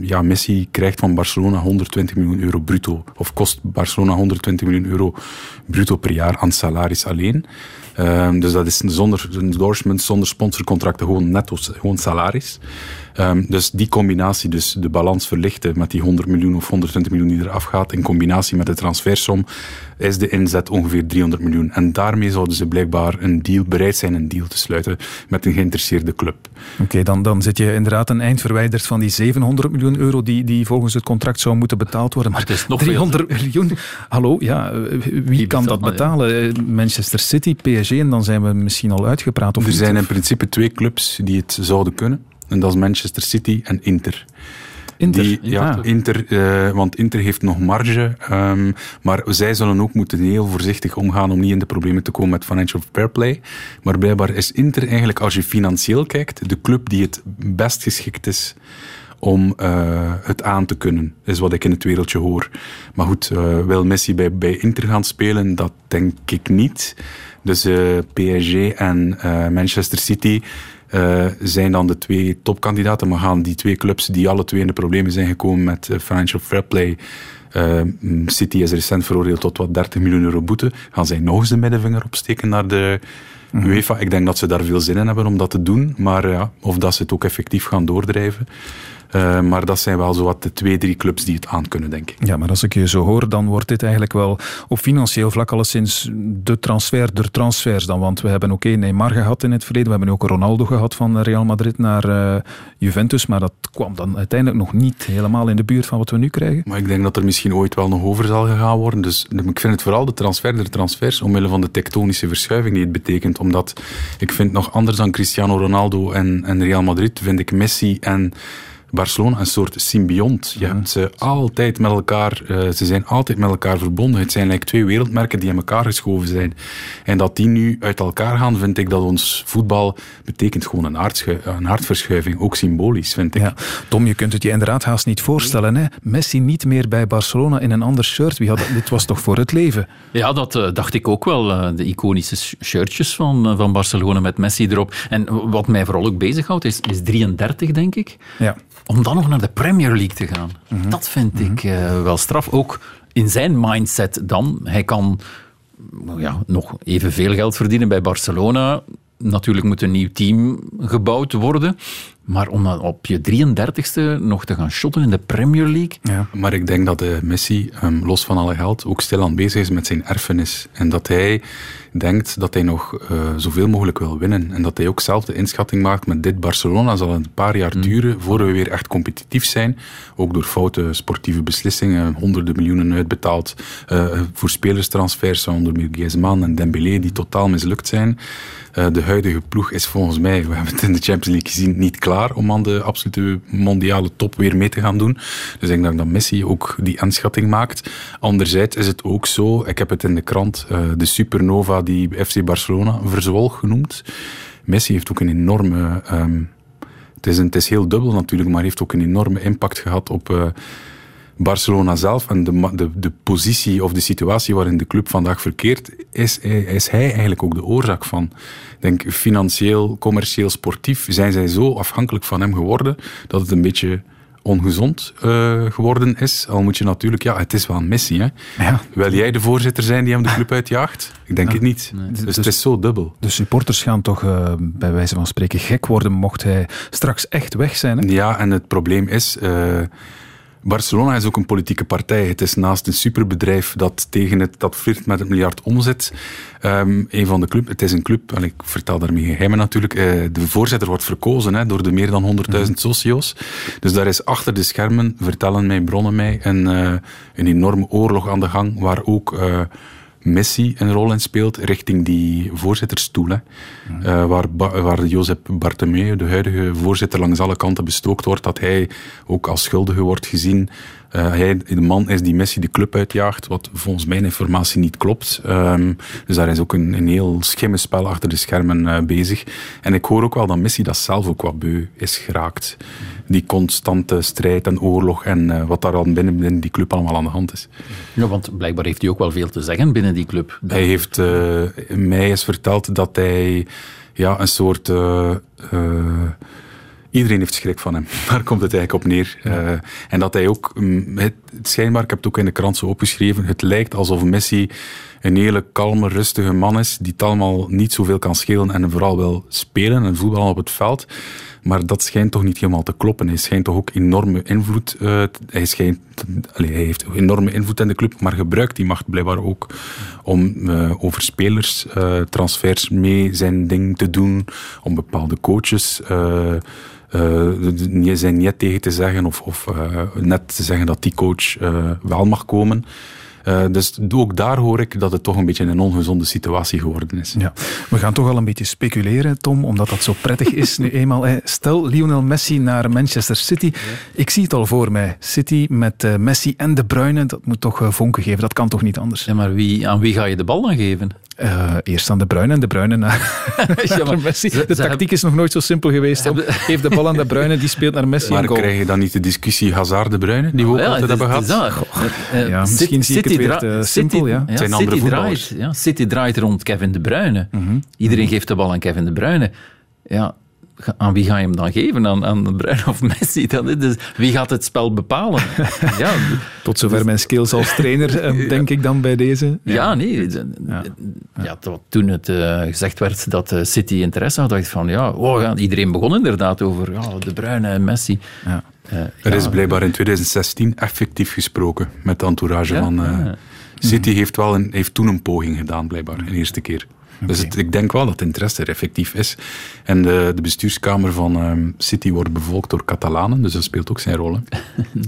ja, Messi krijgt van Barcelona 120 miljoen euro bruto. Of kost Barcelona 120 miljoen euro bruto per jaar aan salaris alleen. Um, dus dat is zonder endorsement, zonder sponsorcontracten, gewoon netto, gewoon salaris. Um, dus die combinatie, dus de balans verlichten met die 100 miljoen of 120 miljoen die eraf gaat, in combinatie met de transfersom, is de inzet ongeveer 300 miljoen. En daarmee zouden ze blijkbaar een deal, bereid zijn een deal te sluiten met een geïnteresseerde club. Oké, okay, dan, dan zit je inderdaad een eind verwijderd van die 700 miljoen euro die, die volgens het contract zou moeten betaald worden. Maar het is nog 300 veel. miljoen, hallo, ja, wie, wie kan dat betalen? Ja. Manchester City, PSG, en dan zijn we misschien al uitgepraat. Of er niet? zijn in principe twee clubs die het zouden kunnen. En dat is Manchester City en Inter. Inter. Die, ja. Inter, eh, want Inter heeft nog marge. ehm, maar zij zullen ook moeten heel voorzichtig omgaan om niet in de problemen te komen met financial fair play. Maar blijkbaar is Inter eigenlijk, als je financieel kijkt, de club die het best geschikt is om eh, het aan te kunnen, is wat ik in het wereldje hoor. Maar goed, eh, wil Messi bij, bij Inter gaan spelen? Dat denk ik niet. Dus PSG en Manchester City eh, zijn dan de twee topkandidaten. Maar gaan die twee clubs die alle twee in de problemen zijn gekomen met eh, financial fair play... eh, City is recent veroordeeld tot wat 30 miljoen euro boete. Gaan zij nog eens de middenvinger opsteken naar de UEFA? Ik denk dat ze daar veel zin in hebben om dat te doen. Maar ja, of dat ze het ook effectief gaan doordrijven. Eh, maar dat zijn wel zowat de twee, drie clubs die het aan kunnen, denk ik. Ja, maar als ik je zo hoor, dan wordt dit eigenlijk wel op financieel vlak alleszins de transfer der transfers dan. Want we hebben oké Neymar gehad in het verleden, we hebben ook Ronaldo gehad van Real Madrid naar eh, Juventus, maar dat kwam dan uiteindelijk nog niet helemaal in de buurt van wat we nu krijgen. Maar ik denk dat er misschien ooit wel nog over zal gegaan worden. Dus ik vind het vooral de transfer der transfers, omwille van de tektonische verschuiving die het betekent. Omdat ik vind nog anders dan Cristiano Ronaldo en, en Real Madrid, vind ik Messi en Barcelona een soort symbiont. Je hebt ze altijd met elkaar, eh, ze zijn altijd met elkaar verbonden. Het zijn like twee wereldmerken die in elkaar geschoven zijn. En dat die nu uit elkaar gaan, vind ik dat ons voetbal betekent gewoon een, een aardverschuiving. Ook symbolisch, vind ik. Ja. Tom, je kunt het je inderdaad haast niet voorstellen. Hè? Messi niet meer bij Barcelona in een ander shirt. Wie had, dit was toch voor het leven? Ja, dat eh, dacht ik ook wel. eh, de iconische sh- shirtjes van, van Barcelona met Messi erop. En wat mij vooral ook bezighoudt, is, is 33, denk ik. Ja. Om dan nog naar de Premier League te gaan. Dat vind ik eh, wel straf. Ook in zijn mindset dan. Hij kan ja, nog evenveel geld verdienen bij Barcelona. Natuurlijk moet een nieuw team gebouwd worden. Maar om dan op je 33ste nog te gaan shotten in de Premier League. Ja. Maar ik denk dat eh, Messi, ehm, los van alle geld, ook stilaan bezig is met zijn erfenis. En dat hij denkt dat hij nog eh, zoveel mogelijk wil winnen. En dat hij ook zelf de inschatting maakt met dit Barcelona zal het een paar jaar duren voor we weer echt competitief zijn. Ook door foute sportieve beslissingen, honderden miljoenen uitbetaald eh, voor spelerstransfers, onder meer Griezmann en Dembélé, die totaal mislukt zijn. Eh, de huidige ploeg is volgens mij, we hebben het in de Champions League gezien, niet klaar om aan de absolute mondiale top weer mee te gaan doen. Dus ik denk dat Messi ook die inschatting maakt. Anderzijds is het ook zo, ik heb het in de krant, eh, de supernova die FC Barcelona verzwolg genoemd. Messi heeft ook een enorme... ehm, het, is het is heel dubbel natuurlijk, maar heeft ook een enorme impact gehad op... eh, Barcelona zelf en de, de, de positie of de situatie waarin de club vandaag verkeert, is, is hij eigenlijk ook de oorzaak van. Ik denk financieel, commercieel, sportief zijn zij zo afhankelijk van hem geworden dat het een beetje ongezond eh, geworden is. Al moet je natuurlijk, ja, het is wel een missie. Hè? Ja. Wil jij de voorzitter zijn die hem de club uitjaagt? Ik denk het niet. Dus het is zo dubbel. De supporters gaan toch eh, bij wijze van spreken gek worden mocht hij straks echt weg zijn. Hè? Ja, en het probleem is. eh, Barcelona is ook een politieke partij. Het is naast een superbedrijf dat tegen het, dat flirt met het miljard omzet. ehm, een van de club, het is een club, en ik vertel daarmee geheimen natuurlijk. eh, de voorzitter wordt verkozen hè, door de meer dan 100.000 socio's. Dus daar is achter de schermen, vertellen mij bronnen mij, een, eh, een enorme oorlog aan de gang waar ook. eh, Messi een rol in speelt richting die voorzittersstoel. Hè. Eh, waar, Ba- waar Bartomeu, de huidige voorzitter, langs alle kanten bestookt wordt, dat hij ook als schuldige wordt gezien. Eh, hij de man is die Messi de club uitjaagt, wat volgens mijn informatie niet klopt. Ehm, dus daar is ook een, een heel schimmenspel achter de schermen eh, bezig. En ik hoor ook wel dat Messi dat zelf ook wat beu is geraakt. Die constante strijd en oorlog en eh, wat daar dan binnen, binnen die club allemaal aan de hand is. Ja, want blijkbaar heeft hij ook wel veel te zeggen binnen die club. Hij heeft mij eens verteld dat hij ja, een soort. Iedereen heeft schrik van hem. <laughs> Daar komt het eigenlijk op neer. Eh, en dat hij ook. mm, Het, schijnbaar, ik heb het ook in de krant zo opgeschreven. Het lijkt alsof Messi een hele kalme, rustige man is. Die het allemaal niet zoveel kan schelen. En vooral wil spelen en voetballen op het veld. Maar dat schijnt toch niet helemaal te kloppen. Hij schijnt toch ook enorme invloed. t- hij, schijnt, allee, hij heeft enorme invloed in de club, maar gebruikt die macht blijkbaar ook om eh, over spelers, eh, transfers mee zijn ding te doen, om bepaalde coaches. Eh, niet zijn niet tegen te zeggen of, of eh, net te zeggen dat die coach eh, wel mag komen. Uh, dus ook daar hoor ik dat het toch een beetje een ongezonde situatie geworden is. Ja. We gaan toch al een beetje speculeren, Tom, omdat dat zo prettig is nu <laughs> eenmaal. Stel Lionel Messi naar Manchester City. Ik zie het al voor mij. City met uh, Messi en De Bruyne, dat moet toch uh, vonken geven. Dat kan toch niet anders? Ja, maar wie, aan wie ga je de bal dan geven? Uh, eerst aan De Bruyne en De Bruyne <laughs> naar, ja, Messi. De tactiek hebben... is nog nooit zo simpel geweest. Geef de bal aan De Bruyne, die speelt naar Messi maar krijg je dan niet de discussie Hazard-De Bruyne, die we ook ja, altijd hebben gehad? Uh, ja, misschien zie ik het weer te simpel. Ja. City, draait, ja, City draait rond Kevin De Bruyne. Mm -hmm. Iedereen geeft de bal aan Kevin De Bruyne. Ja, aan wie ga je hem dan geven? Aan, aan De Bruyne of Messi? Dan, dus wie gaat het spel bepalen? <laughs> ja, Tot zover dus, mijn skills als trainer, <laughs> denk ik dan bij deze. Ja, ja nee. Ja. ja. toen het uh, gezegd werd dat uh, City interesse had, dacht ik van ja, oh, iedereen begon inderdaad over ja, De Bruyne en Messi. Ja. Uh, er is blijkbaar in 2016 effectief gesproken met de entourage van City. Heeft, wel een, heeft toen een poging gedaan, blijkbaar, een eerste keer. Dus het, ik denk wel dat interesse er effectief is. En de, de bestuurskamer van um, City wordt bevolkt door Catalanen, dus dat speelt ook zijn rol. <laughs>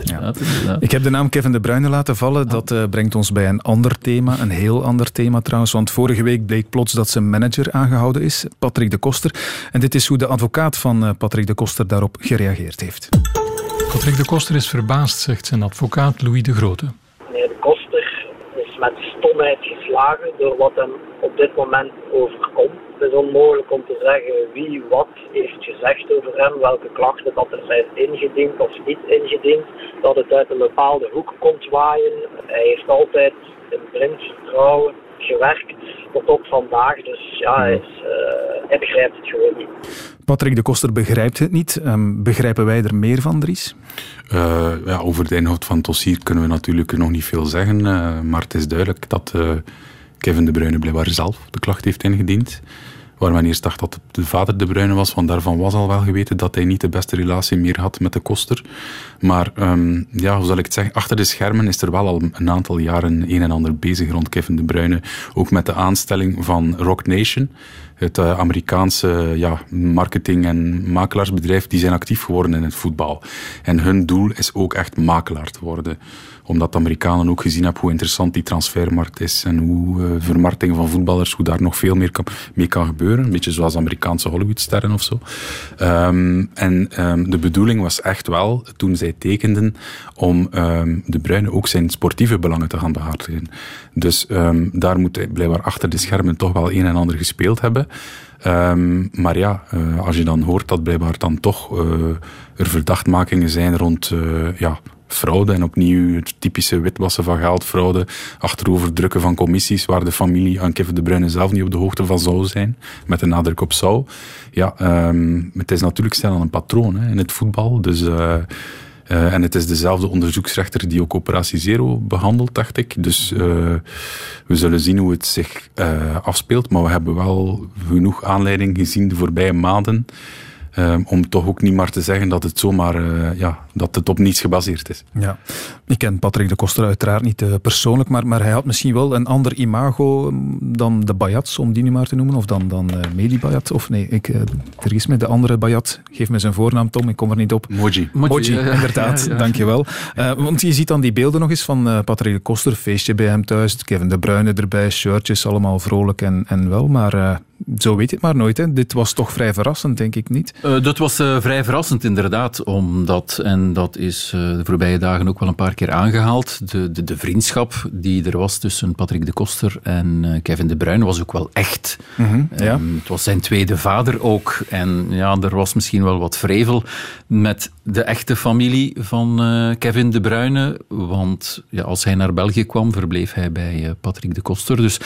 ja. Ik heb de naam Kevin De Bruyne laten vallen. Dat uh, brengt ons bij een ander thema, een heel ander thema trouwens. Want vorige week bleek plots dat zijn manager aangehouden is, Patrick de Koster. En dit is hoe de advocaat van uh, Patrick de Koster daarop gereageerd heeft. Patrick de Koster is verbaasd, zegt zijn advocaat Louis de Grote. Meneer de Koster is met stomheid door wat hem op dit moment overkomt. Het is onmogelijk om te zeggen wie wat heeft gezegd over hem, welke klachten dat er zijn ingediend of niet ingediend, dat het uit een bepaalde hoek komt waaien. Hij heeft altijd in blind vertrouwen gewerkt tot op vandaag, dus ja, is, uh, hij begrijpt het gewoon niet. Patrick de Koster begrijpt het niet. Um, begrijpen wij er meer van, Dries? Uh, ja, over de inhoud van het dossier kunnen we natuurlijk nog niet veel zeggen, uh, maar het is duidelijk dat Kevin De Bruyne blijkbaar zelf de klacht heeft ingediend. Waar men eerst dacht dat de vader De Bruyne was, want daarvan was al wel geweten dat hij niet de beste relatie meer had met de koster. Maar um, ja, hoe zal ik het zeggen, achter de schermen is er wel al een aantal jaren een en ander bezig rond Kevin De Bruyne. Ook met de aanstelling van Rock Nation, het uh, Amerikaanse ja, marketing- en makelaarsbedrijf, die zijn actief geworden in het voetbal. En hun doel is ook echt makelaar te worden omdat de Amerikanen ook gezien hebben hoe interessant die transfermarkt is en hoe uh, vermarkting van voetballers, hoe daar nog veel meer kan, mee kan gebeuren. Een beetje zoals Amerikaanse Hollywoodsterren of zo. Um, en um, de bedoeling was echt wel, toen zij tekenden, om um, De Bruyne ook zijn sportieve belangen te gaan behartigen. Dus daar moet blijkbaar achter de schermen toch wel een en ander gespeeld hebben. Maar ja, uh, als je dan hoort dat blijkbaar dan toch uh, er verdachtmakingen zijn rond ja, fraude en opnieuw het typische witwassen van geldfraude, achteroverdrukken van commissies waar de familie aan Kevin De Bruyne zelf niet op de hoogte van zou zijn, met een nadruk op zou. Ja, um, het is natuurlijk snel een patroon hè, in het voetbal, dus... Uh, uh, en het is dezelfde onderzoeksrechter die ook Operatie Zero behandelt, dacht ik. Dus uh, we zullen zien hoe het zich afspeelt. Maar we hebben wel genoeg aanleiding gezien de voorbije maanden Um, om toch ook niet maar te zeggen dat het zomaar uh, ja, dat het op niets gebaseerd is. Ja. Ik ken Patrick de Koster uiteraard niet uh, persoonlijk, maar, maar hij had misschien wel een ander imago dan de Bayats, om die nu maar te noemen, of dan, dan uh, Medi Bayat. Of nee, ik uh, vergis me, de andere Bayat. Geef me zijn voornaam, Tom, ik kom er niet op. Moji. Moji, Moji ja, inderdaad, <laughs> ja, ja. dankjewel. want je ziet dan die beelden nog eens van Patrick de Koster, feestje bij hem thuis, Kevin de Bruyne erbij, shirtjes, allemaal vrolijk en, en wel, maar zo weet je het maar nooit. Hè. Dit was toch vrij verrassend, denk ik niet? Uh, dat was uh, vrij verrassend, inderdaad. Omdat, en dat is uh, de voorbije dagen ook wel een paar keer aangehaald, de, de, de vriendschap die er was tussen Patrick de Koster en Kevin de Bruyne was ook wel echt. Mm -hmm, ja. um, het was zijn tweede vader ook. En ja, er was misschien wel wat vrevel met de echte familie van Kevin de Bruyne. Want ja, als hij naar België kwam, verbleef hij bij Patrick de Koster. Dus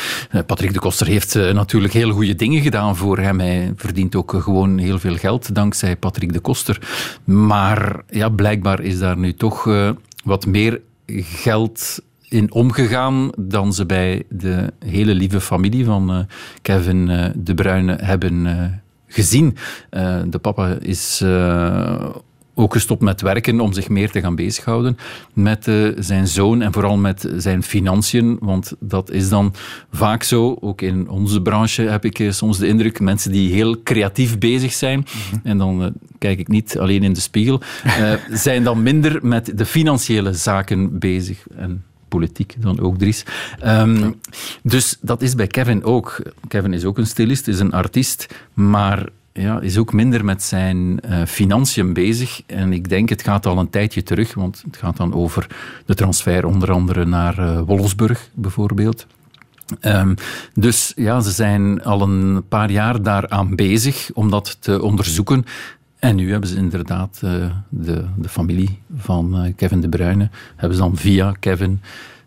Patrick de Koster heeft natuurlijk heel goede dingen gedaan voor hem. Hij verdient ook gewoon heel veel geld dankzij Patrick de Koster. Maar ja, blijkbaar is daar nu toch uh, wat meer geld in omgegaan dan ze bij de hele lieve familie van uh, Kevin de Bruyne hebben gezien. de papa is ook gestopt met werken om zich meer te gaan bezighouden met uh, zijn zoon en vooral met zijn financiën. Want dat is dan vaak zo, ook in onze branche heb ik uh, soms de indruk, mensen die heel creatief bezig zijn, mm -hmm. en dan uh, kijk ik niet alleen in de spiegel, <laughs> zijn dan minder met de financiële zaken bezig. En politiek dan ook, Dries. Ehm, dus dat is bij Kevin ook. Kevin is ook een stylist, is een artiest, maar ja, is ook minder met zijn uh, financiën bezig. En ik denk, het gaat al een tijdje terug, want het gaat dan over de transfer onder andere naar uh, Wolfsburg bijvoorbeeld. Um, dus ja, ze zijn al een paar jaar daaraan bezig om dat te onderzoeken. En nu hebben ze inderdaad uh, de, de familie van Kevin De Bruyne, hebben ze dan via Kevin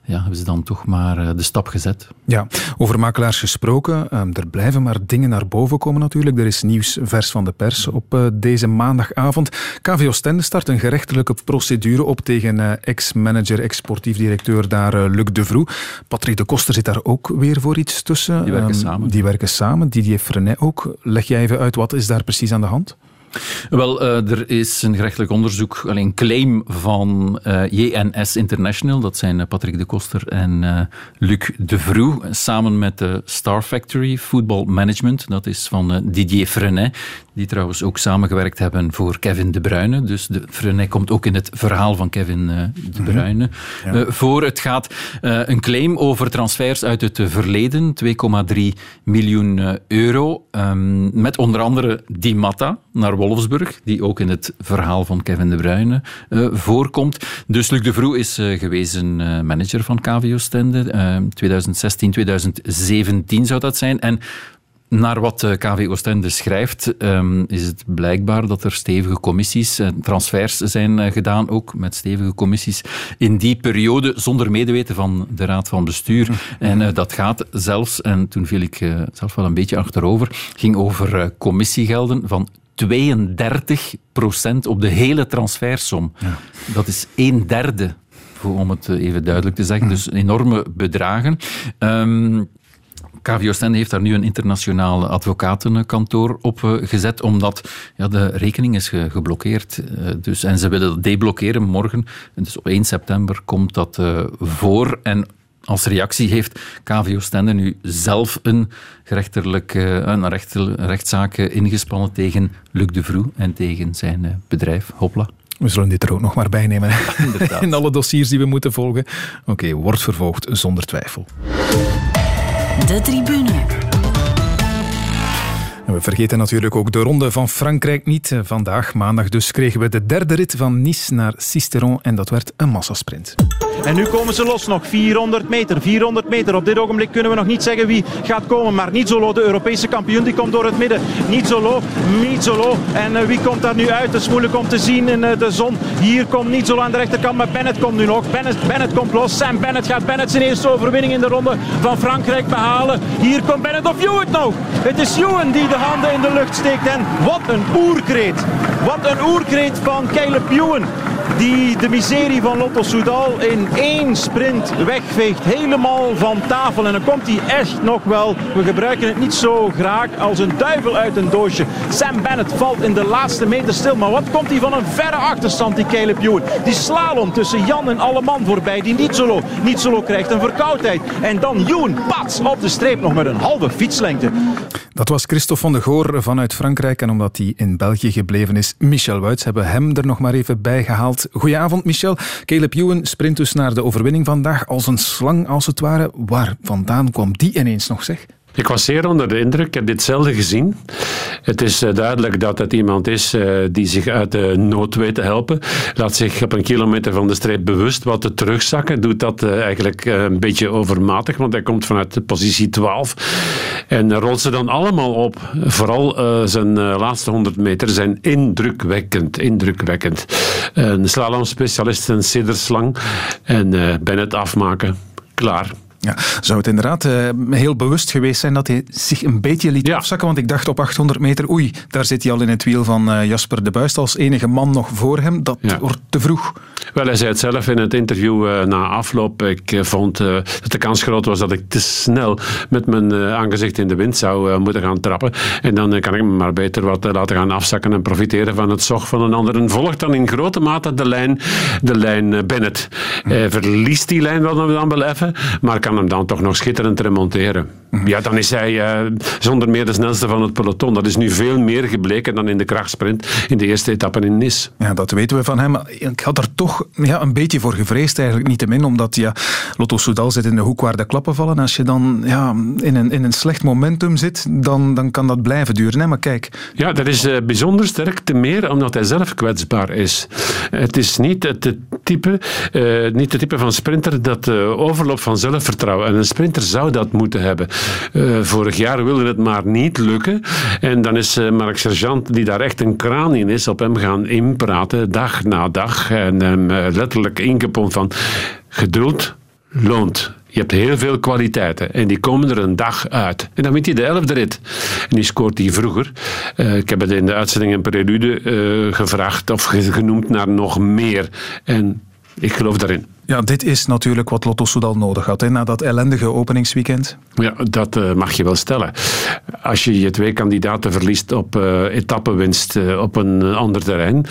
ja, hebben ze dan toch maar eh, de stap gezet. Ja, over makelaars gesproken. Ehm, er blijven maar dingen naar boven komen natuurlijk. Er is nieuws vers van de pers op uh, deze maandagavond. KV Oostende start een gerechtelijke procedure op tegen uh, ex-manager, ex-sportief directeur daar, Luc de Vroe. Patrick de Koster zit daar ook weer voor iets tussen. Die werken um, samen. Die werken samen. Didier Frenet ook. Leg jij even uit, wat is daar precies aan de hand? Wel, uh, er is een gerechtelijk onderzoek, alleen claim van uh, JNS International, dat zijn uh, Patrick de Koster en Luc de Vroe, samen met de Star Factory Football Management, dat is van Didier Frenet, die trouwens ook samengewerkt hebben voor Kevin De Bruyne. Dus de Frenet komt ook in het verhaal van Kevin De mhm. Bruyne ja. voor. Het gaat een claim over transfers uit het verleden, 2,3 miljoen euro, um, met onder andere Di Matta naar Wolfsburg, die ook in het verhaal van Kevin De Bruyne uh, voorkomt. Dus Luc de Vroe is uh, gewezen uh, manager van KV Oostende. 2016, 2017 zou dat zijn. En naar wat KV Oostende schrijft, um, is het blijkbaar dat er stevige commissies, transfers zijn gedaan, ook met stevige commissies in die periode, zonder medeweten van de Raad van Bestuur. En uh, dat gaat zelfs, en toen viel ik zelf wel een beetje achterover, ging over commissiegelden van 32 procent op de hele transfersom. Ja. Dat is een derde, om het even duidelijk te zeggen. Dus enorme bedragen. Um, KV Oostende heeft daar nu een internationaal advocatenkantoor op eh, gezet, omdat ja, de rekening is geblokkeerd. Uh, dus, en ze willen dat deblokkeren morgen. Dus op 1 september komt dat uh, voor. En als reactie heeft KVO Stende nu zelf een, gerechtelijk, een rechtszaak ingespannen tegen Luc de Vroe en tegen zijn eh, bedrijf Hopla. We zullen dit er ook nog maar bij nemen. <laughs> In alle dossiers die we moeten volgen. Oké, okay, wordt vervolgd zonder twijfel. De tribune. En we vergeten natuurlijk ook de ronde van Frankrijk niet. Vandaag, maandag dus, kregen we de derde rit van Nice naar Sisteron en dat werd een massasprint. En nu komen ze los, nog 400 meter. 400 meter. Op dit ogenblik kunnen we nog niet zeggen wie gaat komen. Maar Nizzolo, de Europese kampioen, die komt door het midden. Nizzolo, Nizzolo. En uh, wie komt daar nu uit? Het is moeilijk om te zien in uh, de zon. Hier komt Nizzolo aan de rechterkant, maar Bennett komt nu nog. Bennett, Bennett komt los. Sam Bennett gaat Bennett zijn eerste overwinning in de ronde van Frankrijk behalen. Hier komt Bennett of Hewitt nog. Het is Ewan die de handen in de lucht steekt. En wat een oerkreet. Wat een oerkreet van Caleb Ewan die de miserie van Lotto Soudal in één sprint wegveegt. Helemaal van tafel. En dan komt hij echt nog wel. We gebruiken het niet zo graag als een duivel uit een doosje. Sam Bennett valt in de laatste meter stil. Maar wat komt hij van een verre achterstand, die Caleb Ewan. Die slalom tussen Jan en Alleman voorbij. Die niet niet solo krijgt een verkoudheid. En dan Ewan, pats, op de streep nog met een halve fietslengte. Dat was Christophe van de Goor vanuit Frankrijk. En omdat hij in België gebleven is, Michel Wuits, hebben hem er nog maar even bij gehaald. Goedenavond, Michel. Caleb Ewan sprint naar de overwinning vandaag als een slang, als het ware. Waar vandaan kwam die ineens nog, zeg? Ik was zeer onder de indruk. Ik heb dit zelden gezien. Het is eh, duidelijk dat het iemand is eh, die zich uit de nood weet te helpen. Laat zich op een kilometer van de streep bewust wat te terugzakken. Doet dat eh, eigenlijk een beetje overmatig, want hij komt vanuit de positie 12. En rolt ze dan allemaal op. Vooral zijn laatste 100 meter zijn indrukwekkend. Indrukwekkend. Een slalom-specialist, een sidderslang. En Bennett afmaken. Klaar. Ja, zou het inderdaad uh, heel bewust geweest zijn dat hij zich een beetje liet ja. afzakken? Want ik dacht op 800 meter, oei, daar zit hij al in het wiel van uh, Jasper de Buist als enige man nog voor hem. Dat ja. wordt te vroeg. Wel, hij zei het zelf in het interview uh, na afloop. Ik vond dat de kans groot was dat ik te snel met mijn aangezicht in de wind zou moeten gaan trappen. En dan kan ik me maar beter wat laten gaan afzakken en profiteren van het zog van een ander. En volgt dan in grote mate de lijn, de lijn Bennett. Hij verliest die lijn wel dan wel even, maar kan hem dan toch nog schitterend remonteren. Mhm. Ja, dan is hij uh, zonder meer de snelste van het peloton. Dat is nu veel meer gebleken dan in de krachtsprint in de eerste etappe in Nice. Ja, dat weten we van hem. Ik had er toch ja, een beetje voor gevreesd eigenlijk, niet te min, omdat ja, Lotto Soudal zit in de hoek waar de klappen vallen. Als je dan ja, in, een, in een slecht momentum zit, dan, dan kan dat blijven duren. Hè? Maar kijk... Ja, dat is uh, bijzonder sterk, te meer omdat hij zelf kwetsbaar is. Het is niet het type, uh, niet het type van sprinter dat uh, overloopt van zelfvertrouwen. En een sprinter zou dat moeten hebben. vorig jaar wilde het maar niet lukken. En dan is Mark Sergeant, die daar echt een kraan in is, op hem gaan inpraten, dag na dag. En hem letterlijk ingepompt van geduld loont. Je hebt heel veel kwaliteiten en die komen er een dag uit. En dan wint hij de elfde rit. En die scoort hij vroeger. Uh, ik heb het in de uitzending in Prelude uh, gevraagd of genoemd naar nog meer. En ik geloof daarin. Ja, dit is natuurlijk wat Lotto Soudal nodig had, hè, na dat ellendige openingsweekend. Ja, dat uh, mag je wel stellen. Als je je twee kandidaten verliest op uh, etappenwinst uh, op een ander terrein.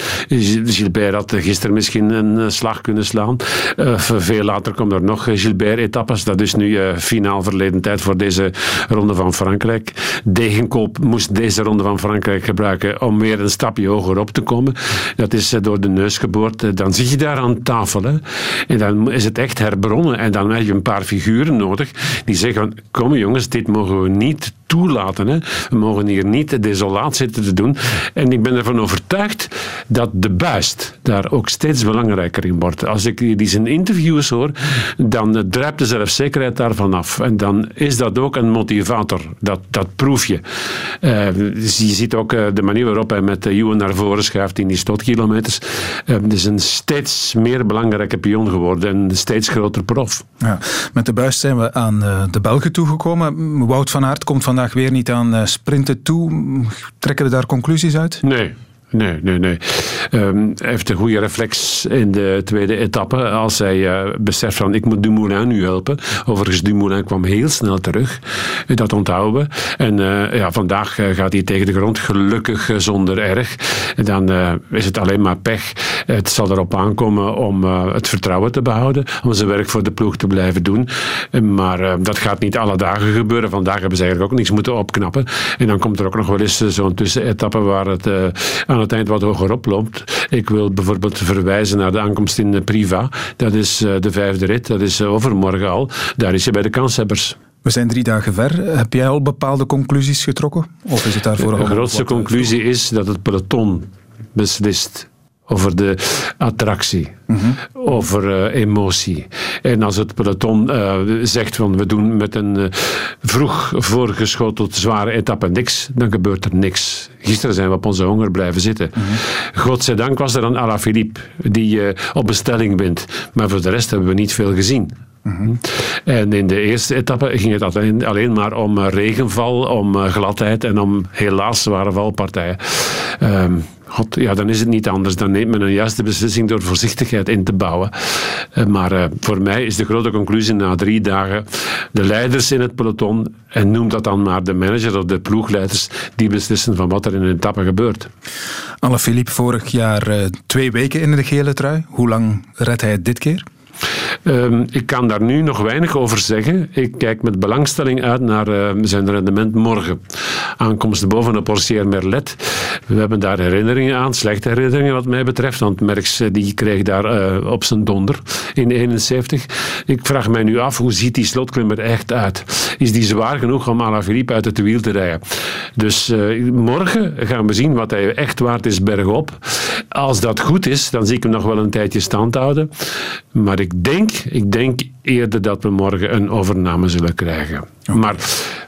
Gilbert had gisteren misschien een slag kunnen slaan. veel later komen er nog Gilbert-etappes. Dat is nu finaal verleden tijd voor deze Ronde van Frankrijk. Degenkoop moest deze Ronde van Frankrijk gebruiken om weer een stapje hoger op te komen. Dat is door de neus geboord. Dan zit je daar aan tafel. Hè. Dan is het echt herbronnen. En dan heb je een paar figuren nodig die zeggen: Kom jongens, dit mogen we niet toelaten. Hè. We mogen hier niet desolaat zitten te doen. En ik ben ervan overtuigd dat de buist daar ook steeds belangrijker in wordt. Als ik die zijn interviews hoor, dan druipt de zelfzekerheid daarvan af. En dan is dat ook een motivator. Dat, dat proef je. Uh, je ziet ook uh, de manier waarop hij met uh, Ewan naar voren schuift in die stotkilometers. het is een steeds meer belangrijke pion geworden en een steeds groter prof. Ja, met de buist zijn we aan de Belgen toegekomen. Wout van Aert komt vandaag weer niet aan eh, sprinten toe. Trekken we daar conclusies uit? Nee, Nee, nee, nee. Um, hij heeft een goede reflex in de tweede etappe. Als hij uh, beseft van ik moet Dumoulin nu helpen. Overigens, Dumoulin kwam heel snel terug. Dat onthouden we. En uh, ja, vandaag uh, gaat hij tegen de grond. Gelukkig zonder erg. Dan is het alleen maar pech. Het zal erop aankomen om het vertrouwen te behouden. Om zijn werk voor de ploeg te blijven doen. Maar dat gaat niet alle dagen gebeuren. Vandaag hebben ze eigenlijk ook niks moeten opknappen. En dan komt er ook nog wel eens zo'n tussenetappe waar het aan het eind wat hoger oploopt. Ik wil bijvoorbeeld verwijzen naar de aankomst in Priva. Dat is eh, de vijfde rit, dat is eh, overmorgen al. Daar is je bij de kanshebbers. We zijn drie dagen ver. Heb jij al bepaalde conclusies getrokken? Of is het daarvoor De grootste conclusie is dat het peloton beslist over de attractie, over uh, emotie. En als het peloton uh, zegt van we doen met een uh, vroeg voorgeschoteld zware etappe niks, dan gebeurt er niks. Gisteren zijn we op onze honger blijven zitten. Godzijdank was er een Alaphilippe die op bestelling wint. Maar voor de rest hebben we niet veel gezien. En in de eerste etappe ging het alleen, alleen maar om regenval, om gladheid en om helaas zware valpartijen. Um, Ja, dan is het niet anders. Dan neemt men een juiste beslissing door voorzichtigheid in te bouwen. Uh, maar uh, voor mij is de grote conclusie na drie dagen de leiders in het peloton, en noem dat dan maar de manager of de ploegleiders, die beslissen van wat er in een etappe gebeurt. Alle Philippe vorig jaar uh, twee weken in de gele trui. Hoe lang redt hij het dit keer? Um, ik kan daar nu nog weinig over zeggen. Ik kijk met belangstelling uit naar uh, zijn rendement morgen. Aankomst bovenop Porcier Merlet. We hebben daar herinneringen aan, slechte herinneringen wat mij betreft. Want Merckx uh, die kreeg daar uh, op zijn donder in 71. Ik vraag mij nu af, hoe ziet die slotklimmer echt uit? Is die zwaar genoeg om Alaphilippe uit het wiel te rijden? Dus morgen gaan we zien wat hij echt waard is bergop. Als dat goed is, dan zie ik hem nog wel een tijdje stand houden. Maar ik denk, ik denk eerder dat we morgen een overname zullen krijgen. Okay. Maar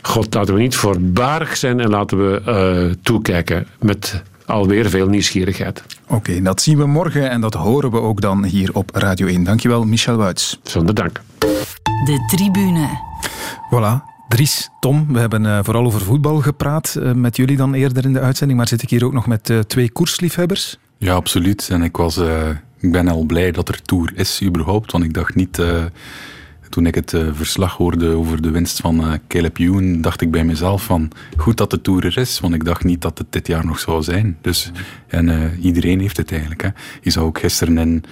god, laten we niet voorbarig zijn en laten we uh, toekijken met alweer veel nieuwsgierigheid. Oké, okay, dat zien we morgen en dat horen we ook dan hier op Radio 1. Dankjewel, Michel Wuits. Zonder dank. De tribune. Voilà, Dries, Tom, we hebben uh, vooral over voetbal gepraat uh, met jullie dan eerder in de uitzending, maar zit ik hier ook nog met uh, twee koersliefhebbers? Ja, absoluut. En ik was ik ben al blij dat er Tour is, überhaupt. Want ik dacht niet, uh, toen ik het uh, verslag hoorde over de winst van uh, Caleb Ewan, dacht ik bij mezelf van, goed dat de Tour er is. Want ik dacht niet dat het dit jaar nog zou zijn. Dus, en iedereen heeft het eigenlijk. Hè. Je zag ook gisteren in,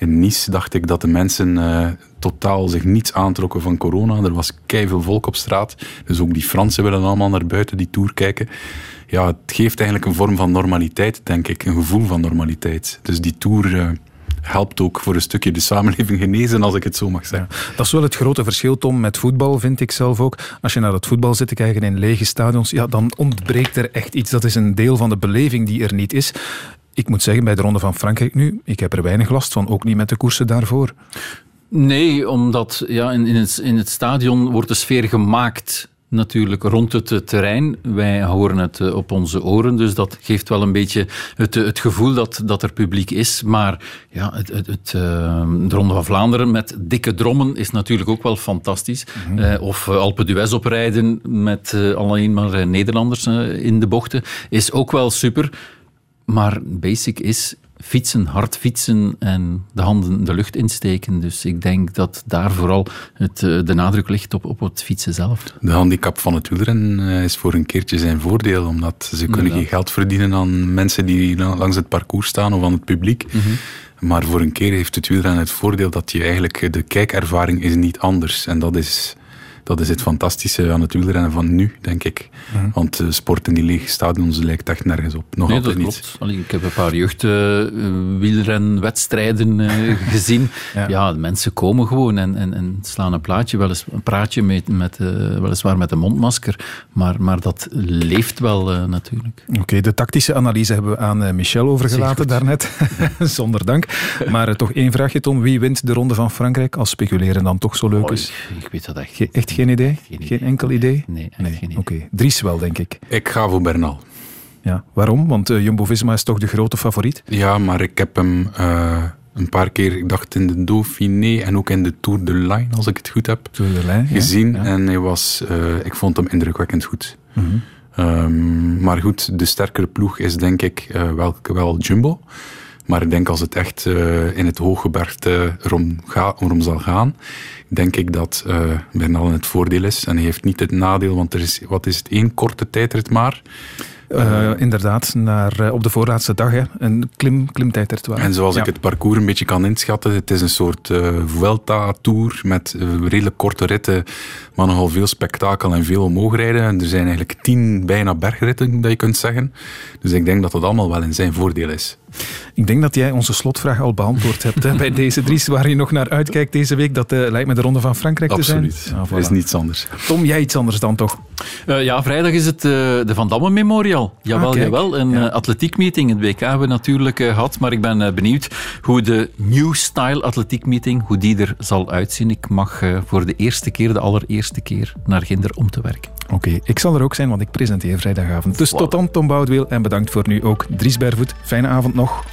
Nice, dacht ik dat de mensen totaal zich niets aantrokken van corona. Er was keiveel volk op straat. Dus ook die Fransen willen allemaal naar buiten die Tour kijken ja, het geeft eigenlijk een vorm van normaliteit, denk ik. Een gevoel van normaliteit. Dus die Tour, helpt ook voor een stukje de samenleving genezen, als ik het zo mag zeggen. Dat is wel het grote verschil, Tom, met voetbal, vind ik zelf ook. Als je naar het voetbal zit te kijken in lege stadions, ja, dan ontbreekt er echt iets. Dat is een deel van de beleving die er niet is. Ik moet zeggen, bij de Ronde van Frankrijk nu, ik heb er weinig last van, ook niet met de koersen daarvoor. Nee, omdat ja, in, in, het, in het stadion wordt de sfeer gemaakt natuurlijk rond het eh, terrein. Wij horen het eh, op onze oren, dus dat geeft wel een beetje het, eh, het gevoel dat, dat er publiek is. Maar ja, het, het, het, de Ronde van Vlaanderen met dikke drommen is natuurlijk ook wel fantastisch. Mhm. of Alpe d'Huez oprijden met alleen maar Nederlanders in de bochten is ook wel super. Maar basic is fietsen, hard fietsen en de handen de lucht insteken. Dus ik denk dat daar vooral het, eh, de nadruk ligt op, op het fietsen zelf. De handicap van het wielrennen eh, is voor een keertje zijn voordeel, omdat ze kunnen geen geld verdienen aan mensen die langs het parcours staan of aan het publiek. Mhm. Maar voor een keer heeft het wielrennen het voordeel dat je eigenlijk de kijkervaring is niet anders. En dat is dat is het fantastische aan het wielrennen van nu, denk ik. Want uh, sport in die lege stadions lijkt echt nergens op. Nog nee, altijd dat niet. klopt. ik heb een paar jeugdwielrenwedstrijden uh, <laughs> gezien. ja. mensen komen gewoon en, en, en slaan een plaatje, wel eens een praatje met, met uh, weliswaar met een mondmasker. Maar, maar dat leeft wel natuurlijk. Oké, de tactische analyse hebben we aan Michel overgelaten daarnet. <laughs> <laughs> Zonder dank. Maar toch één vraagje, Tom. Wie wint de Ronde van Frankrijk als speculeren dan toch zo leuk oh, is? Ik weet dat echt. echt geen idee? Geen, enkel idee? Nee, nee. geen idee. Oké, Dries wel, denk ik. Ik ga voor Bernal. Ja, waarom? Want uh, Jumbo-Visma is toch de grote favoriet? Ja, maar ik heb hem uh, een paar keer, ik dacht in de Dauphiné en ook in de Tour de Line, als ik het goed heb, Tour de Line, gezien. Ja, ja. En hij was, uh, ik vond hem indrukwekkend goed. Mm -hmm. um, maar goed, de sterkere ploeg is denk ik wel, wel Jumbo. Maar ik denk als het echt uh, in het hooggebergte erom, ga, erom zal gaan, denk ik dat uh, Bernal in het voordeel is. En hij heeft niet het nadeel, want er is, wat is het, één korte tijdrit maar. Uh, inderdaad, naar, op de voorlaatste dag. Hè. Een klim, klimtijdrit. En zoals ja. ik het parcours een beetje kan inschatten, het is een soort Vuelta-tour met redelijk korte ritten, maar nogal veel spektakel en veel omhoog rijden. En er zijn eigenlijk tien bijna bergritten, dat je kunt zeggen. Dus ik denk dat dat allemaal wel in zijn voordeel is. Ik denk dat jij onze slotvraag al beantwoord hebt hè, bij deze Dries, waar je nog naar uitkijkt deze week. Dat uh, lijkt me de Ronde van Frankrijk Absoluut. te zijn. Absoluut. Er is niets anders. Tom, jij iets anders dan toch? Uh, ja, vrijdag is het uh, de Van Damme Memorial. Jawel, Ah, jawel. Een Ja. atletiekmeeting. Het WK hebben we natuurlijk gehad, maar ik ben benieuwd hoe de New Style atletiekmeeting, hoe die er zal uitzien. Ik mag voor de eerste keer, de allereerste keer, naar Ginder om te werken. Oké, okay, ik zal er ook zijn, want ik presenteer vrijdagavond. Dus wow. tot dan, Tom Boudweel. En bedankt voor nu ook Dries Bervoet. Fijne avond nog.